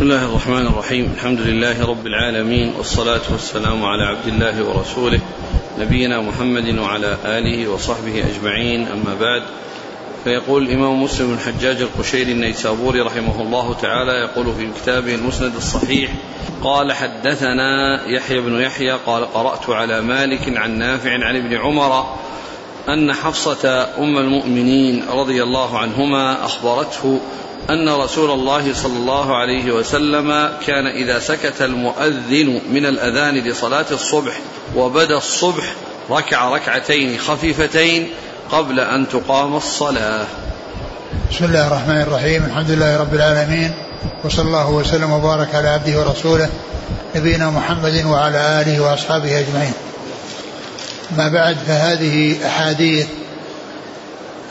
بسم الله الرحمن الرحيم. الحمد لله رب العالمين والصلاة والسلام على عبد الله ورسوله نبينا محمد وعلى آله وصحبه أجمعين. أما بعد فيقول الإمام مسلم الحجاج القشيري النيسابوري رحمه الله تعالى يقول في كتابه المسند الصحيح قال حدثنا يحيى بن يحيى قال قرأت على مالك عن نافع عن ابن عمر أن حفصة أم المؤمنين رضي الله عنهما أخبرته أن رسول الله صلى الله عليه وسلم كان إذا سكت المؤذن من الأذان لصلاة الصبح وبدأ الصبح ركع ركعتين خفيفتين قبل أن تقام الصلاة. بسم الله الرحمن الرحيم. الحمد لله رب العالمين. وصلى الله وسلم وبارك على عبده ورسوله نبينا محمد وعلى آله وأصحابه أجمعين. ما بعد فهذه أحاديث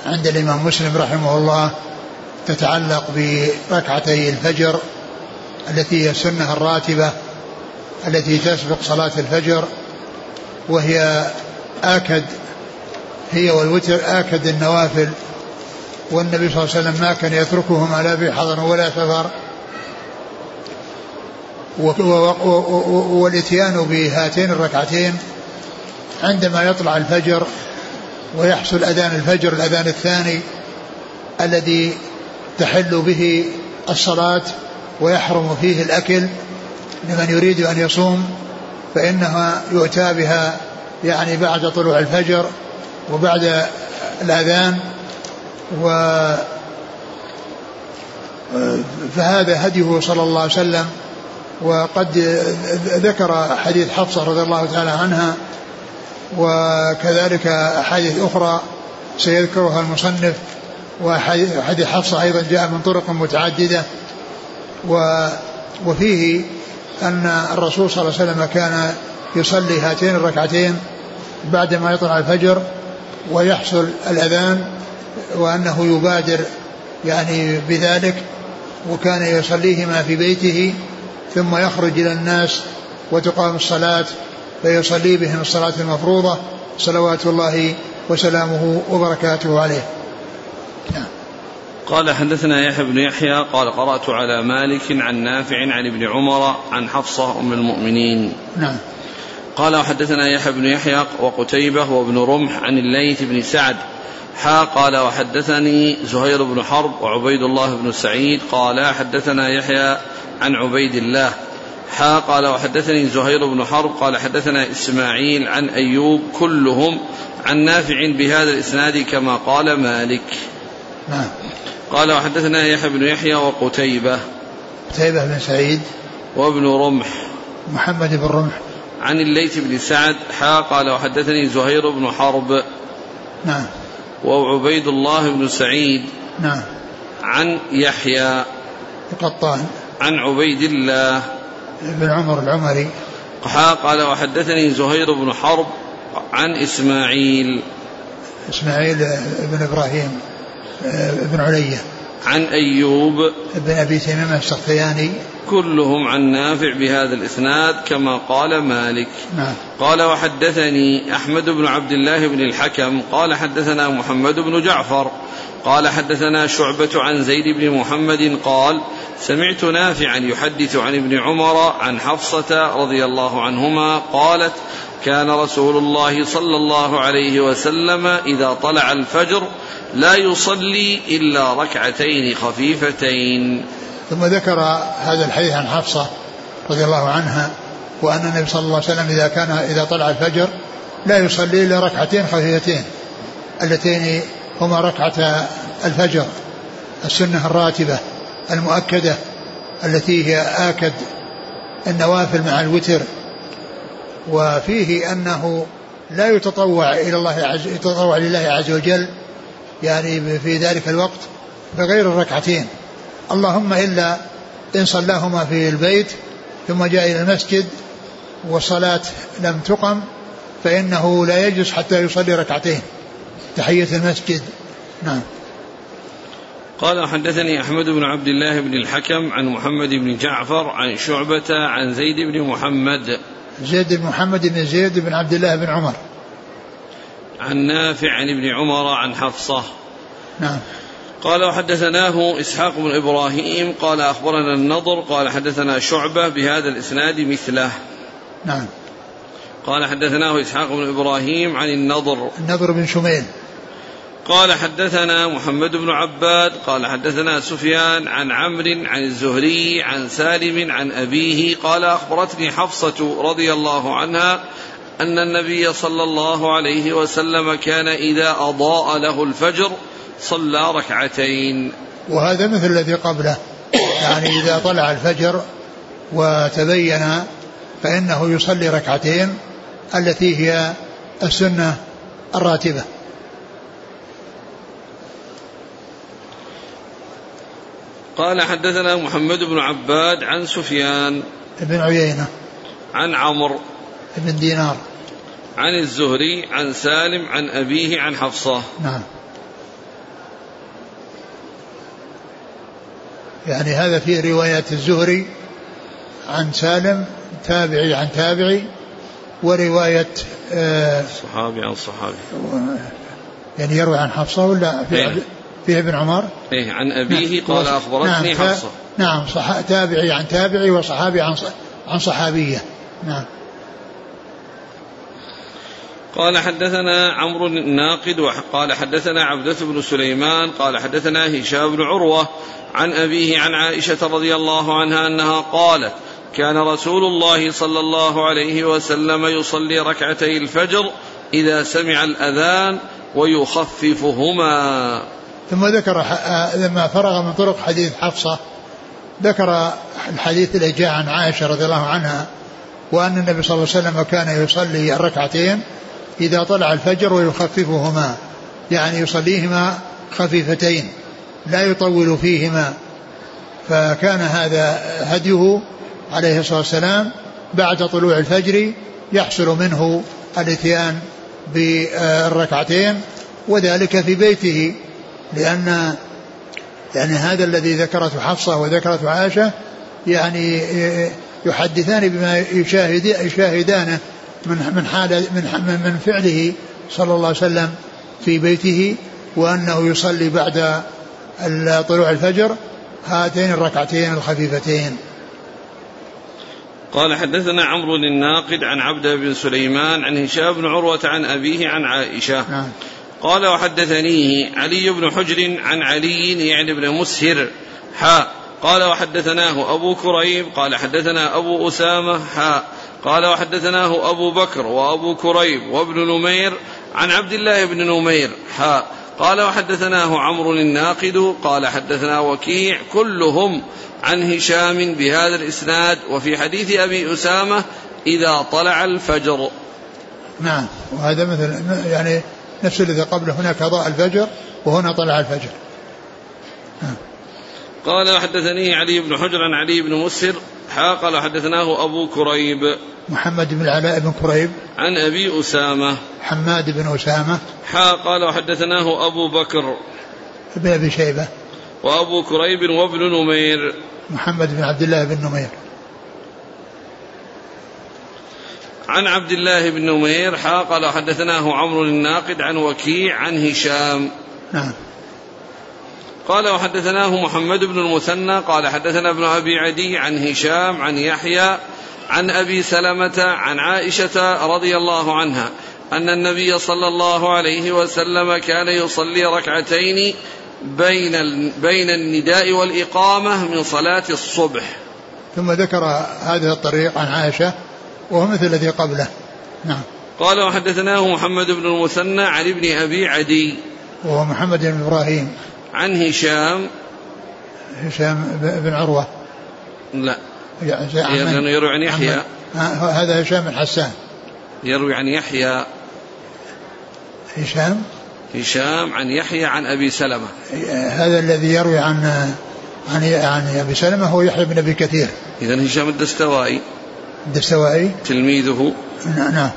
عند الإمام مسلم رحمه الله تتعلق بركعتي الفجر التي هي السنة الراتبة التي تسبق صلاة الفجر وهي آكد هي والوتر آكد النوافل والنبي صلى الله عليه وسلم ما كان يتركهما لا في حضر ولا سفر. والإتيان بهاتين الركعتين عندما يطلع الفجر ويحصل أذان الفجر الأذان الثاني الذي تحل به الصلاة ويحرم فيه الأكل لمن يريد أن يصوم فإنها يؤتى بها يعني بعد طلوع الفجر وبعد الأذان و فهذا هديه صلى الله عليه وسلم. وقد ذكر حديث حفصة رضي الله تعالى عنها وكذلك أحاديث أخرى سيذكرها المصنف. وحديث حفصة أيضا جاء من طرق متعددة وفيه أن الرسول صلى الله عليه وسلم كان يصلي هاتين الركعتين بعدما يطلع الفجر ويحصل الأذان وأنه يبادر يعني بذلك وكان يصليهما في بيته ثم يخرج إلى الناس وتقام الصلاة فيصلي بهم الصلاة المفروضة صلوات الله وسلامه وبركاته عليه. قال حدثنا يحيى بن يحيى قال قرأت على مالك عن نافع عن ابن عمر عن حفصة أم المؤمنين. نعم. قال وحدثنا يحيى بن يحيى وقتيبة وابن رمح عن الليث بن سعد. حا قال وحدثني زهير بن حرب وعبيد الله بن سعيد. قال حدثنا يحيى عن عبيد الله. حا قال وحدثني زهير بن حرب قال حدثنا إسماعيل عن أيوب كلهم عن نافع بهذا الإسناد كما قال مالك. نعم. قال وحدثنا يحيى بن يحيى وقتيبة قتيبة بن سعيد وابن رمح محمد بن رمح. عن الليث بن سعد حا قال وحدثني زهير بن حرب نعم. وعبيد الله بن سعيد نعم. عن يحيى القطان. عن عبيد الله بن عمر العمري. حا قال وحدثني زهير بن حرب عن إسماعيل إسماعيل بن إبراهيم. بن علية عن أيوب. بن أبي تميم السختياني كلهم عن نافع بهذا الإسناد كما قال مالك. نعم. قال وحدثني أحمد بن عبد الله بن الحكم. قال حدثنا محمد بن جعفر. قال حدثنا شعبة عن زيد بن محمد قال سمعت نافعا يحدث عن ابن عمر عن حفصة رضي الله عنهما قالت كان رسول الله صلى الله عليه وسلم إذا طلع الفجر لا يصلي إلا ركعتين خفيفتين. ثم ذكر هذا الحديث عن حفصة رضي الله عنها وأن النبي صلى الله عليه وسلم إذا كان إذا طلع الفجر لا يصلي إلا ركعتين خفيفتين اللتين هما ركعة الفجر السنة الراتبة المؤكدة التي هي آكد النوافل مع الوتر. وفيه أنه لا يتطوع إلى الله عز يتطوع لله عز وجل يعني في ذلك الوقت بغير الركعتين. اللهم إلا إن صلاهما في البيت ثم جاء إلى المسجد والصلاة لم تقم فإنه لا يجلس حتى يصلي ركعتين. تحية المسجد. نعم. قال حدثني أحمد بن عبد الله بن الحكم عن محمد بن جعفر عن شعبة عن زيد بن محمد. زيد بن محمد بن زيد بن عبد الله بن عمر. عن نافع عن ابن عمر عن حفصة. نعم. قال وحدثناه إسحاق بن إبراهيم قال أخبرنا النضر قال حدثنا شعبة بهذا الإسناد مثله. نعم. قال حدثناه إسحاق بن إبراهيم عن النضر. النضر بن شميل. قال حدثنا محمد بن عباد قال حدثنا سفيان عن عمرو عن الزهري عن سالم عن أبيه قال أخبرتني حفصة رضي الله عنها أن النبي صلى الله عليه وسلم كان إذا أضاء له الفجر صلى ركعتين. وهذا مثل الذي قبله. يعني إذا طلع الفجر وتبين فإنه يصلي ركعتين التي هي السنة الراتبة. قال حدثنا محمد بن عباد عن سفيان بن عيينة عن عمرو بن دينار. عن الزهري عن سالم عن أبيه عن حفصة. نعم. يعني هذا في رواية الزهري عن سالم تابعي عن تابعي ورواية آه صحابي عن صحابي. يعني يروي عن حفصة ولا في فيه ابن عمر؟ إيه عن أبيه نعم. قال أخبرتني نعم حفصة. نعم صح تابعي عن تابعي وصحابي عن عن صحابية. نعم. قال حدثنا عمرو الناقد وقال حدثنا عبدة بن سليمان قال حدثنا هشام بن عروة عن أبيه عن عائشة رضي الله عنها أنها قالت كان رسول الله صلى الله عليه وسلم يصلي ركعتي الفجر إذا سمع الأذان ويخففهما. ثم ذكر لما فرغ من طرق حديث حفصة ذكر الحديث الذي جاء عن عائشة رضي الله عنها وأن النبي صلى الله عليه وسلم كان يصلي الركعتين إذا طلع الفجر ويخففهما يعني يصليهما خفيفتين لا يطول فيهما. فكان هذا هديه عليه الصلاة والسلام بعد طلوع الفجر يحصل منه الإتيان بالركعتين وذلك في بيته. لأن يعني هذا الذي ذكرته حفصة وذكرته عائشة يعني يحدثان بما يشاهد يشاهدانه من من حال من من فعله صلى الله عليه وسلم في بيته وأنه يصلي بعد طلوع الفجر هاتين الركعتين الخفيفتين قال حدثنا عمرو الناقد عن عبد بن سليمان عن هشام بن عروة عن أبيه عن عائشة نعم. قال وحدثنيه علي بن حجر عن علي يعني بن مسهر. حاء قال وحدثناه أبو كريب. قال حدثنا أبو أسامة. حاء قال وحدثناه أبو بكر وأبو كريب وابن نمير عن عبد الله بن نمير. حاء قال وحدثناه عمرو الناقد. قال حدثنا وكيع. كلهم عن هشام بهذا الإسناد. وفي حديث أبي أسامة إذا طلع الفجر. نعم. وهذا مثل يعني نفس الذي قبله هناك ضاء الفجر وهنا طلع الفجر. قال حدثني علي بن حجر عن علي بن مسر حا قال حدثناه أبو كريب. محمد بن العلاء بن كريب. عن أبي أسامة. حماد بن أسامة. حا قال وحدثناه أبو بكر. بن أبي شيبة. وأبو كريب وابن نمير. محمد بن عبد الله بن نمير. عن عبد الله بن نمير حا قال حدثناه عمرو الناقد عن وكيع عن هشام نعم قال وحدثناه محمد بن المثنى قال حدثنا ابن أبي عدي عن هشام عن يحيى عن أبي سلمة عن عائشة رضي الله عنها أن النبي صلى الله عليه وسلم كان يصلي ركعتين بين بين النداء والإقامة من صلاة الصبح. ثم ذكر هذا الطريق عن عائشة وهو مثل الذي قبله. نعم. قال وحدثناه محمد بن المثنى عن ابن أبي عدي. وهو محمد بن إبراهيم. عن هشام. هشام بن عروة. لا. لأنه يروي عن يحيى. هذا هشام بن حسان يروي عن يحيى. هشام؟ هشام عن يحيى عن أبي سلمة. هذا الذي يروي عن عن عن أبي سلمة هو يحيى بن أبي كثير. إذا هشام الدستوائي. الدستوائي تلميذه. نعم.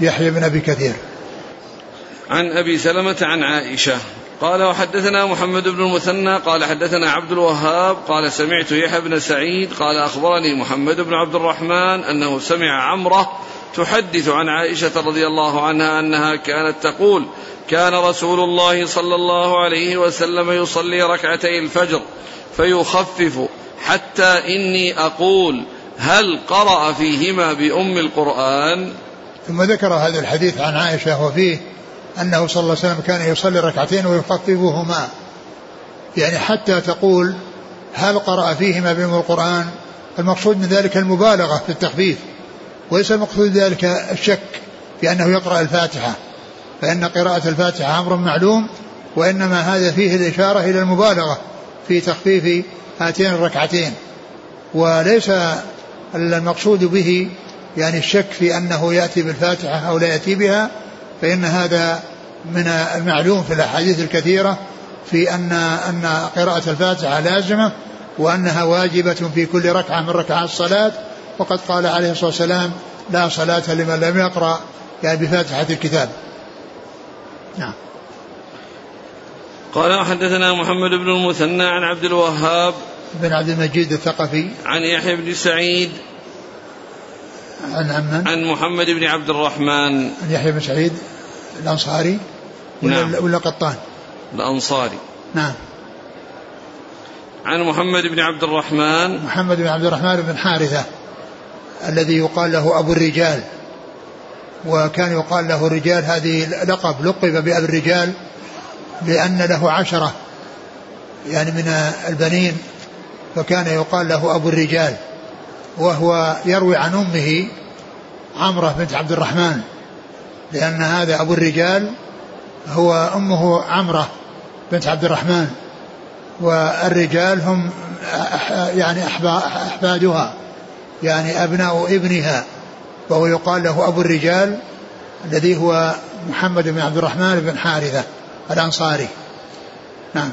يحيى بن أبي كثير. عن أبي سلمة عن عائشة. قال وحدثنا محمد بن المثنى. قال حدثنا عبد الوهاب. قال سمعت يحيى بن سعيد. قال أخبرني محمد بن عبد الرحمن أنه سمع عمرة تحدث عن عائشة رضي الله عنها أنها كانت تقول كان رسول الله صلى الله عليه وسلم يصلي ركعتي الفجر فيخفف حتى إني أقول هل قرأ فيهما بأم القرآن؟ ثم ذكر هذا الحديث عن عائشة وفيه أنه صلى الله عليه وسلم كان يصلي ركعتين ويخففهما يعني حتى تقول هل قرأ فيهما بأم القرآن؟ المقصود من ذلك المبالغة في التخفيف وليس المقصود ذلك الشك في أنه يقرأ الفاتحة فإن قراءة الفاتحة أمر معلوم وإنما هذا فيه الإشارة إلى المبالغة في تخفيف هاتين الركعتين. وليس المقصود به يعني الشك في أنه يأتي بالفاتحة أو لا يأتي بها فإن هذا من المعلوم في الأحاديث الكثيرة في أن أن قراءة الفاتحة لازمة وأنها واجبة في كل ركعة من ركعات الصلاة. وقد قال عليه الصلاة والسلام لا صلاة لمن لم يقرأ. يعني بفاتحة الكتاب. نعم. قال حدثنا محمد بن المثنى عن عبد الوهاب بن عبد المجيد الثقفي. عن يحيى بن سعيد. عن عمن. عن محمد بن عبد الرحمن. عن يحيى بن سعيد الأنصاري. ولا, نعم. ولا قطان. الأنصاري. نعم. عن محمد بن عبد الرحمن. محمد بن عبد الرحمن بن حارثة الذي يقال له أبو الرجال. وكان يقال له الرجال هذه لقب لقب بأبي الرجال لأن له عشرة. يعني من البنين. فكان يقال له أبو الرجال وهو يروي عن أمه عمرة بنت عبد الرحمن لأن هذا أبو الرجال هو أمه عمرة بنت عبد الرحمن والرجال هم يعني أحفادها يعني أبناء ابنها وهو يقال له أبو الرجال الذي هو محمد بن عبد الرحمن بن حارثة الأنصاري. نعم.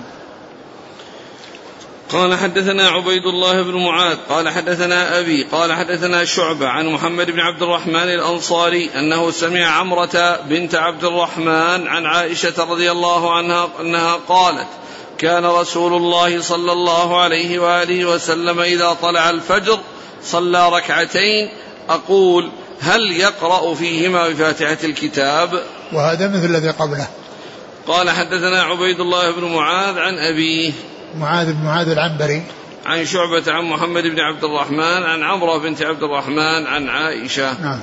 قال حدثنا عبيد الله بن معاذ قال حدثنا أبي قال حدثنا شعبة عن محمد بن عبد الرحمن الأنصاري أنه سمع عمرة بنت عبد الرحمن عن عائشة رضي الله عنها أنها قالت كان رسول الله صلى الله عليه وآله وسلم إذا طلع الفجر صلى ركعتين أقول هل يقرأ فيهما بفاتحة الكتاب؟ وهذا مثل الذي قبله. قال حدثنا عبيد الله بن معاذ عن أبيه معاذ بن معاذ العنبري. عن شعبة عن محمد بن عبد الرحمن عن عمرة بنت عبد الرحمن عن عائشة. نعم.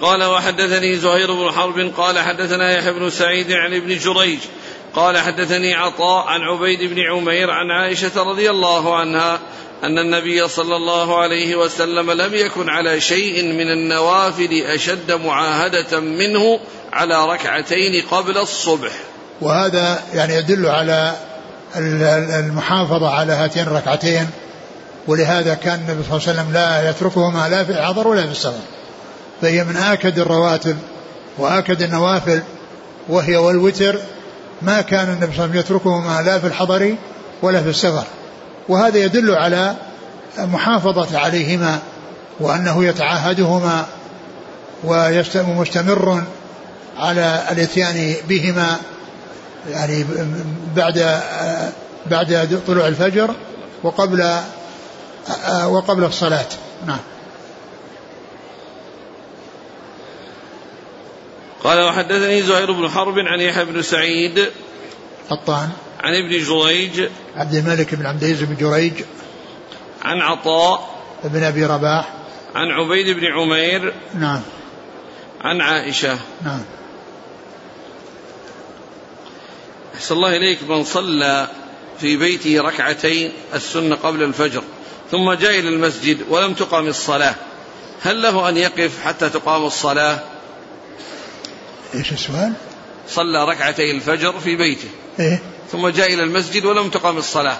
قال وحدثني زهير بن حرب قال حدثنا يحيى بن سعيد عن ابن جريج قال حدثني عطاء عن عبيد بن عمير عن عائشة رضي الله عنها أن النبي صلى الله عليه وسلم لم يكن على شيء من النوافل أشد معاهدة منه على ركعتين قبل الصبح. وهذا يعني يدل على المحافظة على هاتين الركعتين ولهذا كان النبي صلى الله عليه وسلم لا يتركهما لا في الحضر ولا في السفر فهي من آكد الرواتب وآكد النوافل وهي والوتر ما كان النبي صلى الله عليه وسلم يتركهما لا في الحضر ولا في السفر. وهذا يدل على محافظة عليهما وأنه يتعاهدهما ومستمر على الإتيان بهما يعني بعد بعد طلوع الفجر وقبل وقبل الصلاة. نعم. قال وحدثني زهير بن حرب عن يحيى بن سعيد. قطان عن ابن جريج عبد الملك بن عبد العزيز بن جريج عن عطاء بن أبي رباح. عن عبيد بن عمير نعم. عن عائشة. نعم. أحسن الله إليك من صلى في بيته ركعتين السنة قبل الفجر ثم جاء إلى المسجد ولم تقام الصلاة. هل له أن يقف حتى تقام الصلاة؟ إيش السؤال؟ صلى ركعتي الفجر في بيته. إيه. ثم جاء إلى المسجد ولم تقام الصلاة.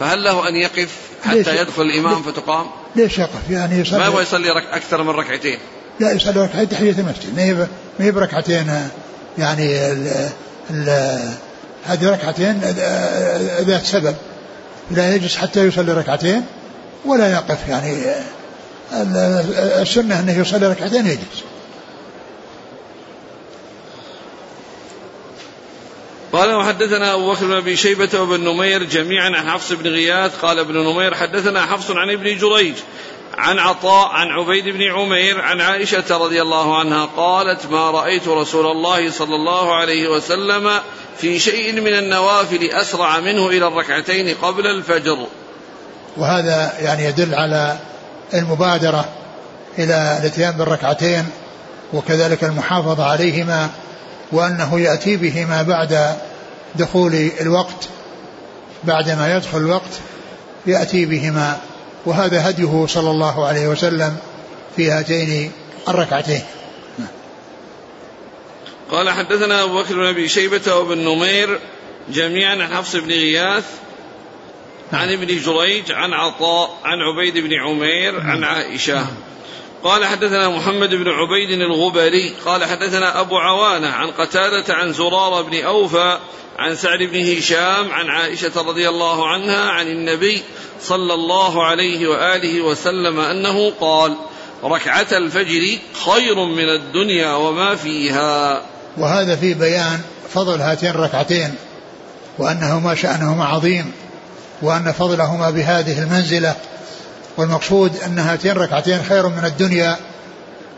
فهل له أن يقف؟ حتى يدخل الإمام فتقام؟ ليش يقف؟ يعني يصلي. ما هو يصلي رك أكثر من ركعتين؟ لا يصلي ركعتين تحية المسجد. ما هي ما هي بركعتين يعني ال ال هذه ركعتين ذات سبب. لا يجلس حتى يصلي ركعتين ولا يقف يعني ال- السنة أنه يصلي ركعتين يجلس. قال وحدثنا أبو بكر بن أبي شيبة وابن نمير جميعا عن حفص بن غياث. قال ابن نمير حدثنا حفص عن ابن جريج عن عطاء عن عبيد بن عمير عن عائشة رضي الله عنها قالت ما رأيت رسول الله صلى الله عليه وسلم في شيء من النوافل أسرع منه إلى الركعتين قبل الفجر. وهذا يعني يدل على المبادرة إلى الاتيان بالركعتين وكذلك المحافظة عليهما وأنه يأتي بهما بعد دخول الوقت بعدما يدخل الوقت يأتي بهما وهذا هديه صلى الله عليه وسلم في هاتين الركعتين. قال حدثنا أبو بكر بن أبي شيبة وابن نمير جميعا عن حفص بن غياث عن ابن جريج عن عطاء عن عبيد بن عمير عن عائشة. قال حدثنا محمد بن عبيد الغبري قال حدثنا أبو عوانة عن قتادة عن زرار بن أوفى عن سعد بن هشام عن عائشة رضي الله عنها عن النبي صلى الله عليه وآله وسلم أنه قال ركعة الفجر خير من الدنيا وما فيها. وهذا في بيان فضل هاتين الركعتين وأنهما شأنهما عظيم وأن فضلهما بهذه المنزلة والمقصود أن هاتين الركعتين خير من الدنيا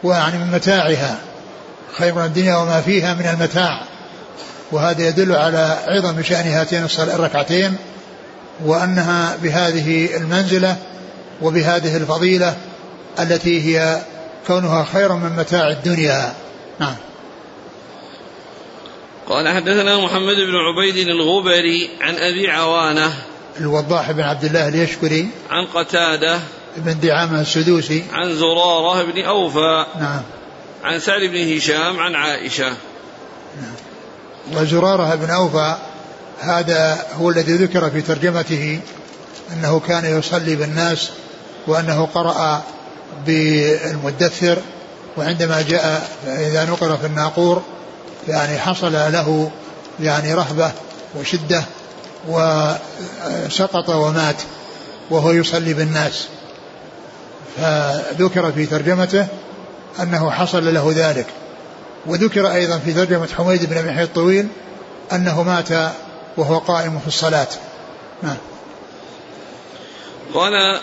ويعني من متاعها. خير من الدنيا وما فيها من المتاع. وهذا يدل على عظم شأن هاتين الركعتين وأنها بهذه المنزلة وبهذه الفضيلة التي هي كونها خير من متاع الدنيا. نعم. قال حدثنا محمد بن عبيد الغبري عن أبي عوانة الوضاح بن عبد الله اليشكري عن قتادة بن دعامة السدوسي. عن زرارة بن أوفى نعم. عن سعد بن هشام عن عائشة. نعم. وزرارة بن أوفى هذا هو الذي ذكر في ترجمته أنه كان يصلي بالناس وأنه قرأ بالمدثر وعندما جاء إذا نقر في الناقور يعني حصل له يعني رهبة وشدة وسقط ومات وهو يصلي بالناس. فذكر في ترجمته أنه حصل له ذلك. وذكر أيضا في ترجمة حميد بن أبي الطويل أنه مات وهو قائم في الصلاة. نعم. قال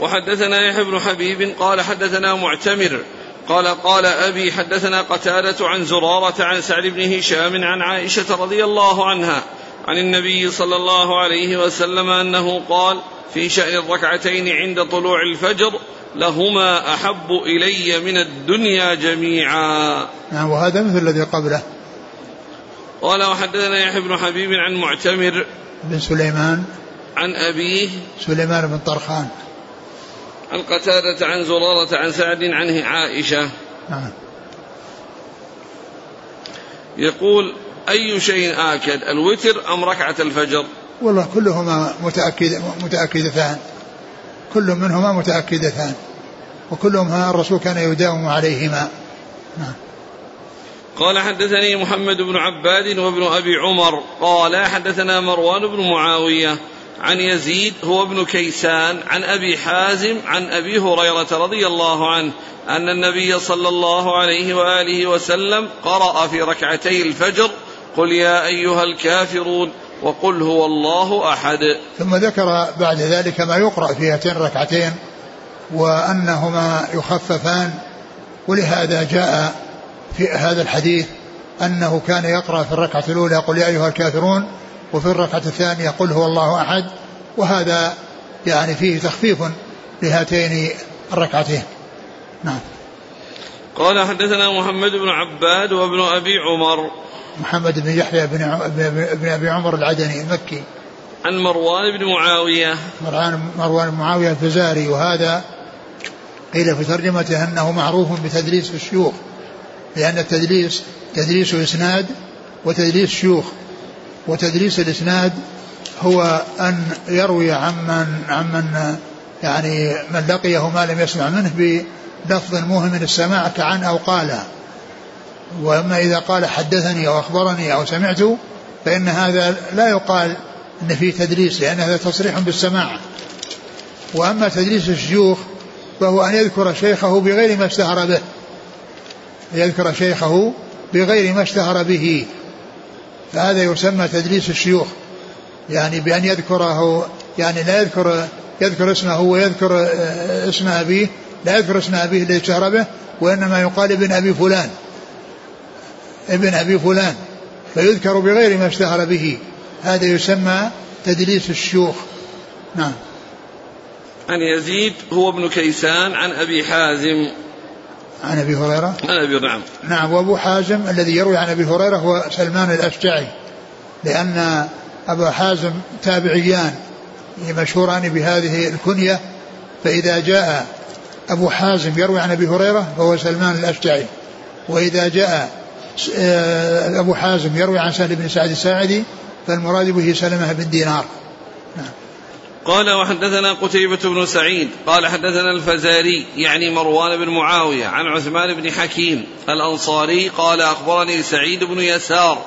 وحدثنا يحيى بن حبيب قال حدثنا معتمر قال قال أبي حدثنا قتادة عن زرارة عن سعد بن هشام عن عائشة رضي الله عنها عن النبي صلى الله عليه وسلم أنه قال في شأن الركعتين عند طلوع الفجر لهما أحب إلي من الدنيا جميعا. نعم وهذا مثل الذي قبله. قال وحدثنا يحيى بن حبيب عن معتمر بن سليمان. عن أبيه سليمان بن طرخان. عن قتادة عن زرارة عن سعد عنه عائشة. نعم. يقول أي شيء آكد الوتر أم ركعة الفجر؟ والله كلهما متأكد متأكدتان. كل منهما متأكدتان. وكلهما الرسول كان يداوم عليهما. نعم. قال حدثني محمد بن عباد وابن أبي عمر. قال حدثنا مروان بن معاوية عن يزيد هو ابن كيسان عن أبي حازم عن أبي هريرة رضي الله عنه أن النبي صلى الله عليه وآله وسلم قرأ في ركعتي الفجر قل يا أيها الكافرون وقل هو الله أحد. ثم ذكر بعد ذلك ما يقرأ في هاتين الركعتين وأنهما يخففان ولهذا جاء في هذا الحديث أنه كان يقرأ في الركعة الأولى قل يا أيها الكافرون وفي الركعة الثانية قل هو الله أحد وهذا يعني فيه تخفيف لهاتين الركعتين. نعم. قال حدثنا محمد بن عباد وابن أبي عمر. محمد بن يحيى بن, بن أبي عمر العدني المكي. عن مروان بن معاوية. مروان, مروان بن معاوية الفزاري وهذا قيل في ترجمته أنه معروف بتدليس الشيوخ لأن التدليس تدليس إسناد وتدليس شيوخ. وتدليس الإسناد هو أن يروي عمن عمن يعني من لقيه ما لم يسمع منه بلفظ موهم السماع كعن أو قال وأما إذا قال حدثني أو أخبرني أو سمعت فإن هذا لا يقال أن فيه تدليس لأن هذا تصريح بالسماع. وأما تدليس الشيوخ فهو أن يذكر شيخه بغير ما اشتهر به. يذكر شيخه بغير ما اشتهر به. فهذا يسمى تدليس الشيوخ. يعني بأن يذكره يعني لا يذكر يذكر اسمه ويذكر آه، اسم أبيه لا يذكر اسم أبيه الذي اشتهر به وإنما يقال ابن أبي فلان. ابن أبي فلان فيذكر بغير ما اشتهر به. هذا يسمى تدليس الشيوخ. نعم. عن يزيد هو ابن كيسان عن أبي حازم. عن أبي هريرة؟ عن أبي نعم. نعم وأبو حازم الذي يروي عن أبي هريرة هو سلمان الأشجعي لأن أبا حازم تابعيان مشهوران بهذه الكنية فإذا جاء أبو حازم يروي عن أبي هريرة فهو سلمان الأشجعي وإذا جاء أبو حازم يروي عن سهل بن سعد الساعدي فالمراد به سلمة بن دينار نعم. قال وحدثنا قتيبة بن سعيد قال حدثنا الفزاري يعني مروان بن معاوية عن عثمان بن حكيم الأنصاري قال أخبرني سعيد بن يسار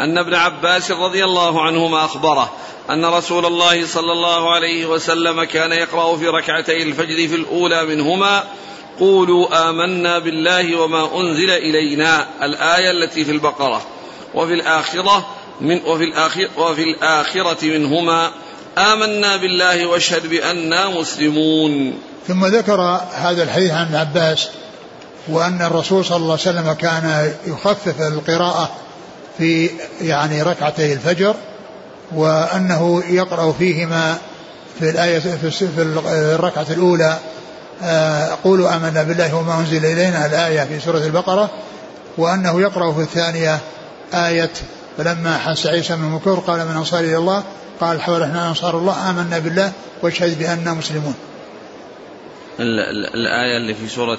أن ابن عباس رضي الله عنهما أخبره أن رسول الله صلى الله عليه وسلم كان يقرأ في ركعتي الفجر في الأولى منهما قولوا آمنا بالله وما أنزل إلينا الآية التي في البقرة. وفي الآخرة من وفي الآخرة, وفي الآخرة منهما آمنا بالله واشهد بأننا مسلمون. ثم ذكر هذا الحديث عن عباس وأن الرسول صلى الله عليه وسلم كان يخفف القراءة في يعني ركعتي الفجر وأنه يقرأ فيهما في الآية في الركعة الأولى قولوا آمنا بالله وما أنزل إلينا الآية في سورة البقرة وأنه يقرأ في الثانية آية فلما حس عيسى من المكر قال من أنصار إلى الله؟ قال حول إحنا أنصار الله آمنا بالله واشهد بأننا مسلمون. الآية اللي في سورة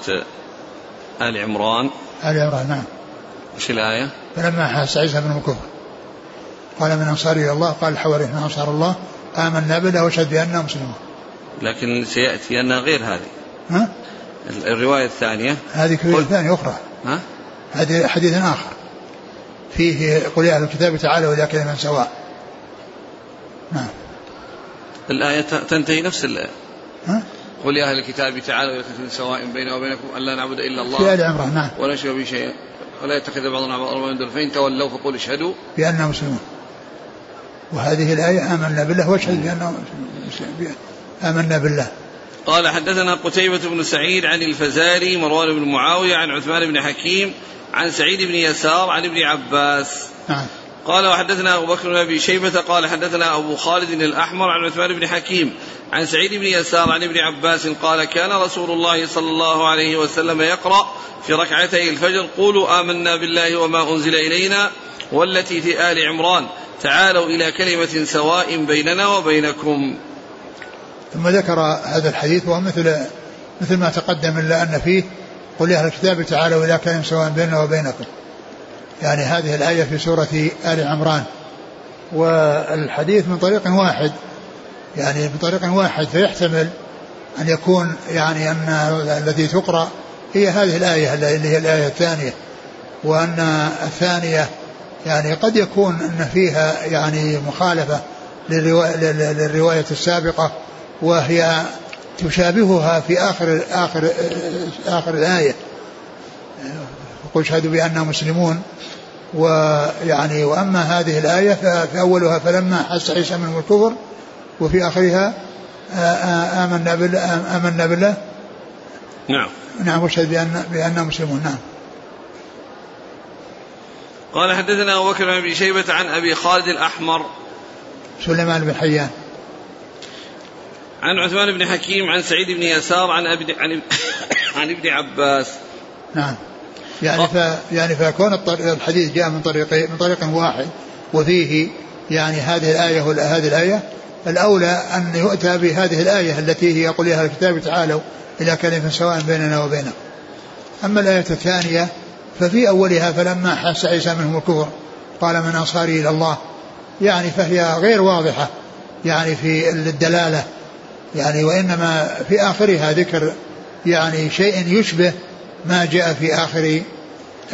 آل عمران. آل عمران نعم. وش الآية؟ فلما حس عيسى من الكفر قال من أنصار إلى الله قال الحواري إحنا أنصار الله آمنا بالله واشهد بأننا مسلمون. لكن سيأتي أنها غير هذه. ها؟ الرواية الثانية. هذه رواية ثانية أخرى. ها؟ هذه حديث آخر. فيه قل يا أهل الكتاب تعالوا إلى كلمة سواء. نعم. الآية تنتهي نفس الآية. ها؟ قل يا أهل الكتاب تعالوا إلى كلمة سواء بيننا وبينكم ألا نعبد إلا الله. في آل عمران نعم. ولا نشرك به شيئا. ولا يتخذ بعضنا بعضا من دون فإن تولوا فقول اشهدوا. بأننا مسلمون. وهذه الآية آمنا بالله. واشهد بأننا آمنا بالله. قال حدثنا قتيبة بن سعيد عن الفزاري مروان بن معاوية عن عثمان بن حكيم عن سعيد بن يسار عن ابن عباس. نعم. قال وحدثنا أبو بكر بن أبي شيبة قال حدثنا أبو خالد الأحمر عن عثمان بن حكيم عن سعيد بن يسار عن ابن عباس قال كان رسول الله صلى الله عليه وسلم يقرأ في ركعتي الفجر قولوا آمنا بالله وما أنزل إلينا والتي في آل عمران تعالوا إلى كلمة سواء بيننا وبينكم. ثم ذكر هذا الحديث وهو مثل مثل ما تقدم إلا أن فيه قل يا أهل الكتاب تعالوا إلى كلمة سواء بيننا وبينكم. يعني هذه الآية في سورة آل عمران. والحديث من طريق واحد. يعني من طريق واحد فيحتمل أن يكون يعني أن التي تقرأ هي هذه الآية اللي هي الآية الثانية. وأن الثانية يعني قد يكون أن فيها يعني مخالفة للرواية, للرواية السابقة وهي تشابهها في آخر آخر آخر الآية. يقول اشهدوا بأننا مسلمون. ويعني وأما هذه الآية فأولها فلما حس عيسى منهم الكفر وفي آخرها آمنا بالله آمنا بالله. نعم. نعم واشهد بان باننا مسلمون. نعم. قال حدثنا أبو بكر بن ابي شيبة عن أبي خالد الأحمر. سليمان بن حيان. عن عثمان بن حكيم عن سعيد بن يسار عن أبي عن, عن ابن عباس. نعم. يعني ف يعني فكون الحديث جاء من طريق من طريق واحد وفيه يعني هذه الآية هذه الآية الأولى أن يؤتى بهذه الآية التي هي يا أهل الكتاب تعالوا إلى كلمة سواء بيننا وبينكم. أما الآية الثانية ففي أولها فلما حس عيسى منهم الكفر قال من أنصاري إلى الله. يعني فهي غير واضحة. يعني في الدلالة. يعني وإنما في آخرها ذكر يعني شيء يشبه ما جاء في آخر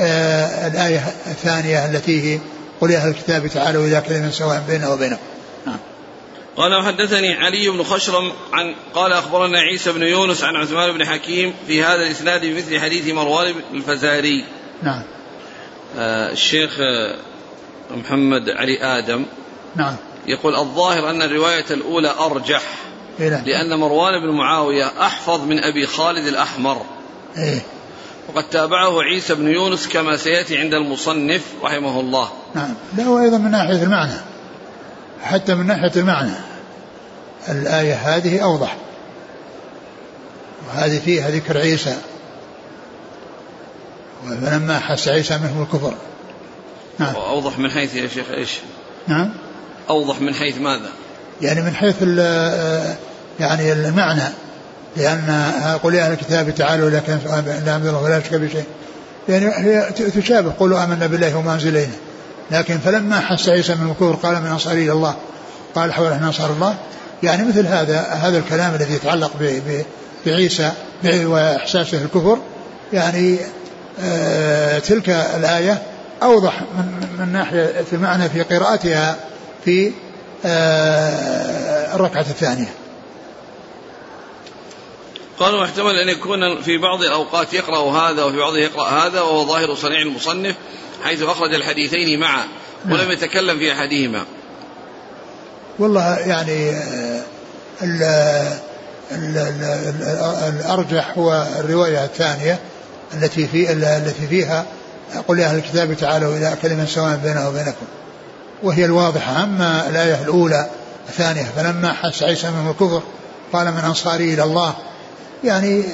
آه الآية الثانية التي هي قل يا أهل الكتاب تعالوا إلى كلمة سواء بيننا وبينكم نعم. قال وحدثني علي بن خشرم عن قال أخبرنا عيسى بن يونس عن عثمان بن حكيم في هذا الإسناد بمثل حديث مروان الفزاري. نعم. آه الشيخ آه محمد علي آدم نعم يقول الظاهر أن الرواية الأولى أرجح إيه لأن مروان بن معاوية أحفظ من أبي خالد الأحمر. إيه. وقد تابعه عيسى بن يونس كما سيأتي عند المصنف رحمه الله. نعم. لا وأيضا من ناحية المعنى. حتى من ناحية المعنى. الآية هذه أوضح. وهذه فيها ذكر عيسى. فلما حس عيسى منهم الكفر. نعم. أوضح من حيث يا شيخ إيش؟ نعم. أوضح من حيث ماذا؟ يعني من حيث يعني المعنى. لأن قل يا أهل الكتاب تعالوا لكن لا الله ولا يشرك بشيء يعني هي تشابه. قولوا آمنا بالله وما أنزل إلينا. لكن فلما حس عيسى من الكفر قال من أنصاري إلى الله؟ قال حول إحنا أنصار الله. يعني مثل هذا هذا الكلام الذي يتعلق بعيسى وإحساسه الكفر يعني آه تلك الآية أوضح من, من ناحية المعنى في قراءتها في آه الركعة الثانية. قالوا احتمل أن يكون في بعض الأوقات يقرأ هذا وفي بعضه يقرأ هذا وهو ظاهر صنيع المصنف حيث أخرج الحديثين معا ولم نعم. يتكلم في أحدهما. والله يعني ال ال ال الأرجح هو الرواية الثانية التي في التي فيها قل يا أهل الكتاب تعالوا إلى كلمة سواء بيننا وبينكم. وهي الواضحة. أما الآية الأولى الثانية فلما حس عيسى من الكفر قال من أنصاري إلى الله. يعني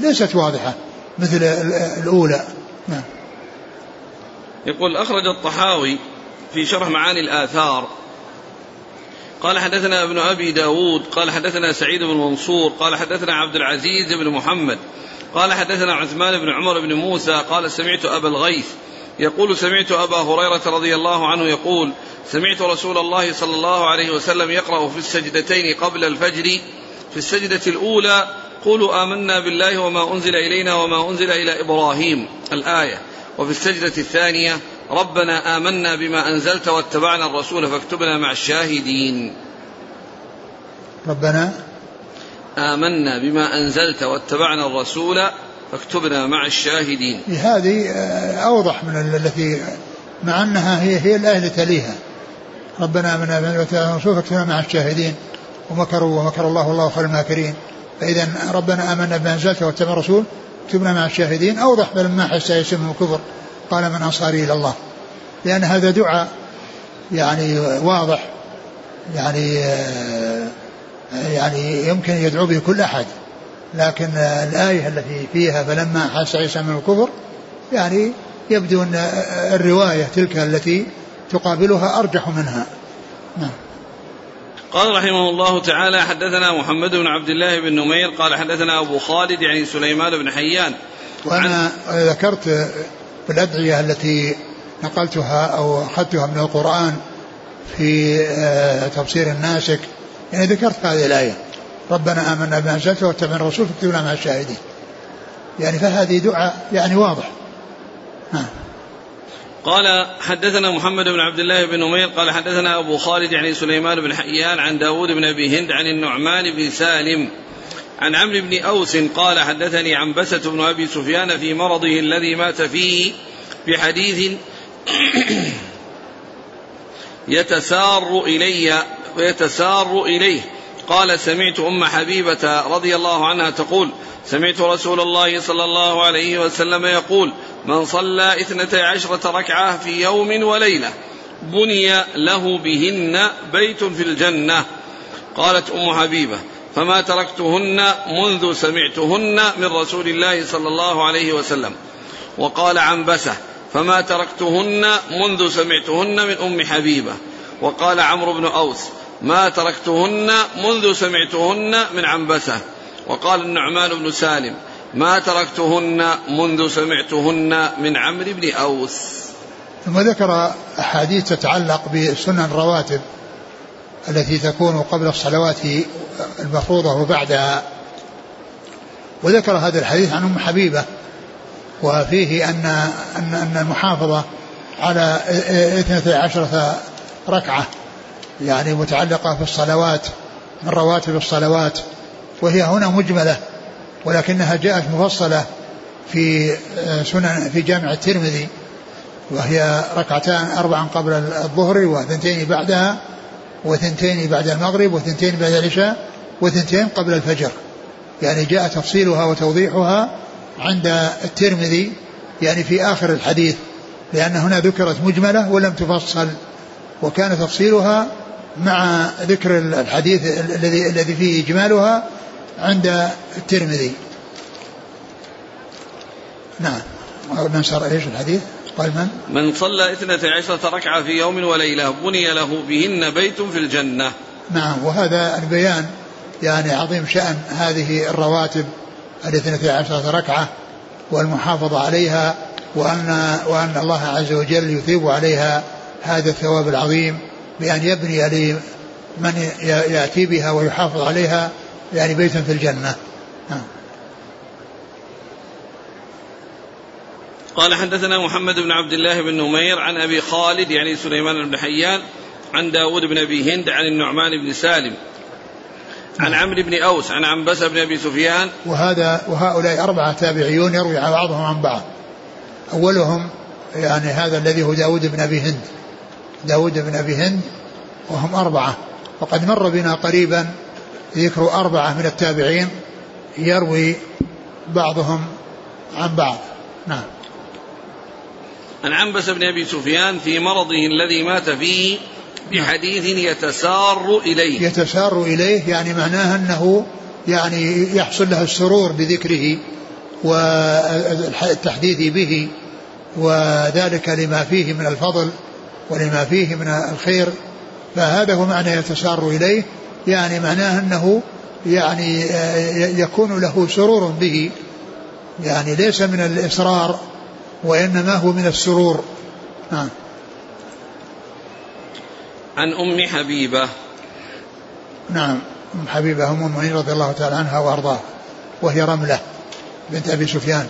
ليست واضحة مثل الأولى. نعم. يقول أخرج الطحاوي في شرح معاني الآثار. قال حدثنا ابن أبي داود قال حدثنا سعيد بن منصور قال حدثنا عبد العزيز بن محمد قال حدثنا عثمان بن عمر بن موسى قال سمعت أبا الغيث يقول سمعت أبا هريرة رضي الله عنه يقول سمعت رسول الله صلى الله عليه وسلم يقرأ في السجدتين قبل الفجر في السجدة الأولى قولوا آمنا بالله وما أنزل إلينا وما أنزل إلى إبراهيم الآية. وفي السجدة الثانية ربنا آمنا بما أنزلت واتبعنا الرسول فاكتبنا مع الشاهدين. ربنا؟ آمنا بما أنزلت واتبعنا الرسول فاكتبنا مع الشاهدين. هذه آه، أوضح من التي مع أنها هي هي الآية التي تليها. ربنا واتبعنا الرسول فاكتبنا مع الشاهدين. ومكروا ومكر الله والله خير الماكرين. فإذا ربنا آمنا بما أنزلت واتبعنا الرسول. اكتبنا مع الشاهدين. أوضح لما حس يسمه الكفر. قال من أنصاري إلى الله. لأن هذا دعاء يعني واضح يعني يعني يمكن يدعو به كل أحد. لكن الآية التي فيها فلما حس عيسى من الكفر يعني يبدو أن الرواية تلك التي تقابلها أرجح منها. نعم. قال رحمه الله تعالى حدثنا محمد بن عبد الله بن نمير قال حدثنا أبو خالد يعني سليمان بن حيان. وأنا ذكرت في الأدعية التي نقلتها أو أخذتها من القرآن في آه، تفسير الناسك يعني ذكرت هذه الآية. ربنا آمنا بما أنزلت واتبعنا الرسول فاكتبنا مع الشاهدين. يعني فهذه دعاء يعني واضح. نعم قال حدثنا محمد بن عبد الله بن نمير قال حدثنا أبو خالد يعني سليمان بن حيان عن داود بن أبي هند عن النعمان بن سالم عن عمرو بن أوس قال حدثني عن بسة بن أبي سفيان في مرضه الذي مات فيه بحديث يتسار إلي ويتسار إليه. قال سمعت أم حبيبة رضي الله عنها تقول سمعت رسول الله صلى الله عليه وسلم يقول من صلى اثنتي عشرة ركعة في يوم وليلة بني له بهن بيت في الجنة. قالت أم حبيبة فما تركتهن منذ سمعتهن من رسول الله صلى الله عليه وسلم. وقال عنبسة فما تركتهن منذ سمعتهن من أم حبيبة. وقال عمرو بن أوس ما تركتهن منذ سمعتهن من عنبسة. وقال النعمان بن سالم ما تركتهن منذ سمعتهن من عمرو بن أوس. ثم ذكر أحاديث تتعلق بسنن الرواتب التي تكون قبل الصلوات المفروضة وبعدها. وذكر هذا الحديث عن أم حبيبة وفيه أن أن أن المحافظة على اثنتي عشرة ركعة. يعني متعلقة في الصلوات من رواتب الصلوات وهي هنا مجملة ولكنها جاءت مفصلة في سنن في جامع الترمذي وهي ركعتان أربعا قبل الظهر وثنتين بعدها وثنتين بعد المغرب وثنتين بعد العشاء وثنتين قبل الفجر. يعني جاء تفصيلها وتوضيحها عند الترمذي يعني في آخر الحديث لأن هنا ذكرت مجملة ولم تفصل وكان تفصيلها مع ذكر الحديث الذي الذي فيه إجمالها عند الترمذي نعم من صار إيش الحديث؟ قال من؟ من صلى اثنتي عشرة ركعة في يوم وليلة بني له بهن بيت في الجنة نعم وهذا البيان يعني عظيم شأن هذه الرواتب الاثنتي عشرة ركعة والمحافظة عليها وأن وأن الله عز وجل يثيب عليها هذا الثواب العظيم بأن يبني لمن يأتي بها ويحافظ عليها يعني بيتا في الجنة. نعم. قال حدثنا محمد بن عبد الله بن نمير عن أبي خالد يعني سليمان بن حيان عن داود بن أبي هند عن النعمان بن سالم عن عمرو بن أوس عن عنبسة بن أبي سفيان. وهذا وهؤلاء أربعة تابعيون يروي بعضهم عن بعض. أولهم يعني هذا الذي هو داود بن أبي هند. داود بن أبي هند وهم أربعة. وقد مر بنا قريبا ذكر أربعة من التابعين يروي بعضهم عن بعض. نعم. عن عنبس بن أبي سفيان في مرضه الذي مات فيه بحديث يتسار إليه. يتسار إليه يعني معناه أنه يعني يحصل له السرور بذكره والتحديث به وذلك لما فيه من الفضل ولما فيه من الخير فهذا هو معنى يتسار إليه يعني معناه أنه يعني يكون له سرور به. يعني ليس من الإصرار وإنما هو من السرور. نعم عن أم حبيبة. نعم أم حبيبة أم المؤمنين رضي الله تعالى عنها وأرضاها وهي رملة بنت أبي سفيان.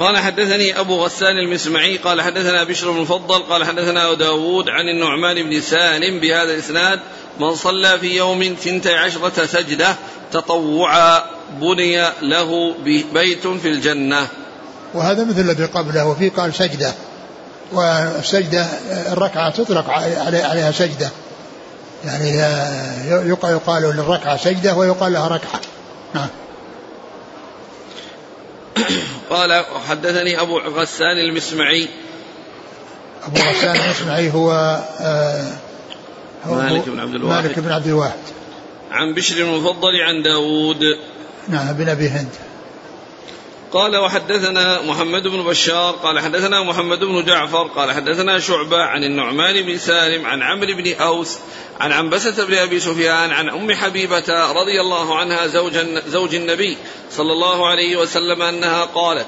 قال حدثني أبو غسان المسمعي قال حدثنا بشر بن المفضل قال حدثنا داود عن النعمان بن سالم بهذا الإسناد من صلى في يوم ثنتي عشرة سجدة تطوعا بني له بيت في الجنة. وهذا مثل الذي قبله وفي قال سجدة والسجدة الركعة تطلق عليها سجدة. يعني يقال للركعة سجدة ويقال لها ركعة. نعم. قال حدثني أبو غسان المسمعي. أبو غسان المسمعي هو, آه هو مالك بن عبد الواحد. مالك بن عبد الواحد. عن بشر المفضل عن داود. نعم بن أبي هند. قال وحدثنا محمد بن بشار. قال حدثنا محمد بن جعفر. قال حدثنا شعبة عن النعمان بن سالم عن عمرو بن أوس عن عنبسة بن أبي سفيان عن أم حبيبة رضي الله عنها زوج, زوج النبي صلى الله عليه وسلم أنها قالت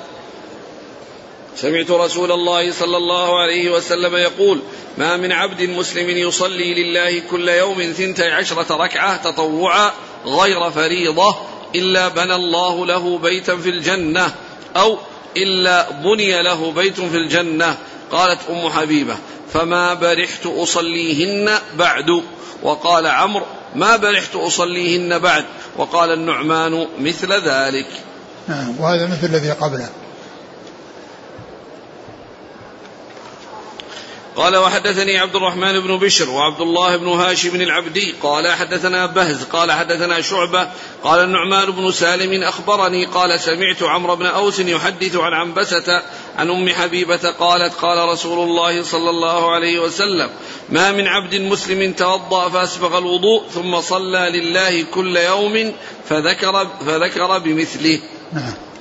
سمعت رسول الله صلى الله عليه وسلم يقول ما من عبد مسلم يصلي لله كل يوم ثنتي عشرة ركعة تطوعا غير فريضة إلا بنى الله له بيتا في الجنة أو إلا بني له بيت في الجنة. قالت أم حبيبة فما برحت أصليهن بعد؟ وقال عمرو ما برحت أصليهن بعد؟ وقال النعمان مثل ذلك. نعم وهذا مثل الذي قبله. قال وحدثني عبد الرحمن بن بشر وعبد الله بن هاشم العبدي قال حدثنا بهز قال حدثنا شعبة قال النعمان بن سالم أخبرني قال سمعت عمرو بن أوس يحدث عن عنبسة عن أم حبيبة قالت قال رسول الله صلى الله عليه وسلم ما من عبد مسلم توضأ فأسبغ الوضوء ثم صلى لله كل يوم فذكر, فذكر بمثله. نعم.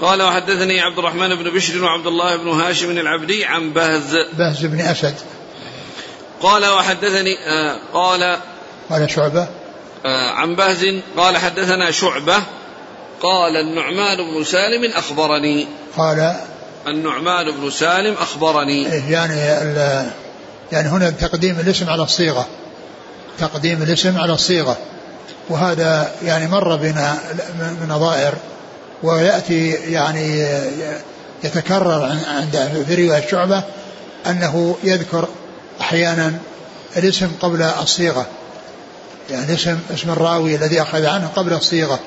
قال وحدثني عبد الرحمن بن بشر وعبد الله بن هاشم العبدي عن بهز. بهز بن أسد. قال وحدثني آه قال قال شعبة. آه عن بهز. قال حدثنا شعبة. قال النعمان بن سالم أخبرني. قال النعمان بن سالم أخبرني. إيه، يعني يعني هنا تقديم الاسم على الصيغة. تقديم الاسم على الصيغة. وهذا يعني مر بنا من نظائر. ويأتي يعني يتكرر عند في رواية شعبة أنه يذكر أحيانا الاسم قبل الصيغة. يعني اسم اسم الراوي الذي أخذ عنه قبل الصيغة.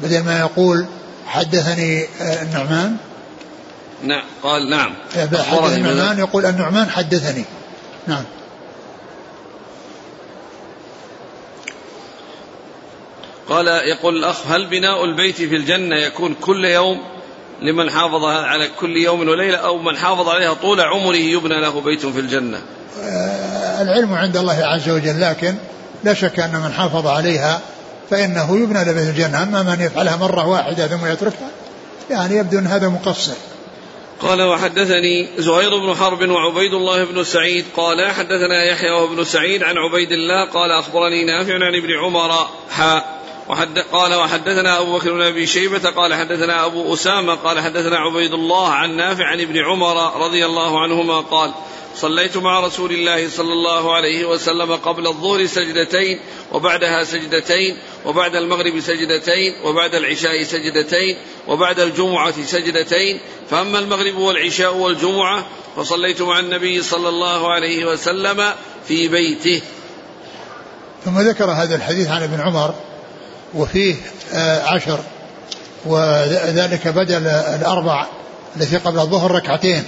بدل ما يقول حدثني النعمان. نعم قال نعم. حدث النعمان يقول النعمان حدثني. نعم. قال يقول الأخ هل بناء البيت في الجنة يكون كل يوم لمن حافظ على كل يوم وليلة أو من حافظ عليها طول عمره يبنى له بيت في الجنة؟ آه، العلم عند الله عز وجل لكن لا شك أن من حافظ عليها فإنه يبنى له بيت الجنة. أما من يفعلها مرة واحدة ثم يتركها يعني يبدو أن هذا مقصر. قال وحدثني زهير بن حرب وعبيد الله بن سعيد قال حدثنا يحيى وابن سعيد عن عبيد الله قال أخبرني نافع عن ابن عمر حاء وحد قال وحدثنا أبو بكر بن أبي شيبة قال حدثنا أبو أسامة قال حدثنا عبيد الله عن نافع عن ابن عمر رضي الله عنهما قال صليت مع رسول الله صلى الله عليه وسلم قبل الظهر سجدتين وبعدها سجدتين وبعد المغرب سجدتين وبعد العشاء سجدتين وبعد الجمعة سجدتين. فأما المغرب والعشاء والجمعة فصليت مع النبي صلى الله عليه وسلم في بيته. ثم ذكر هذا الحديث عن ابن عمر وفيه آه، عشر. وذلك بدل الأربع التي قبل الظهر ركعتين.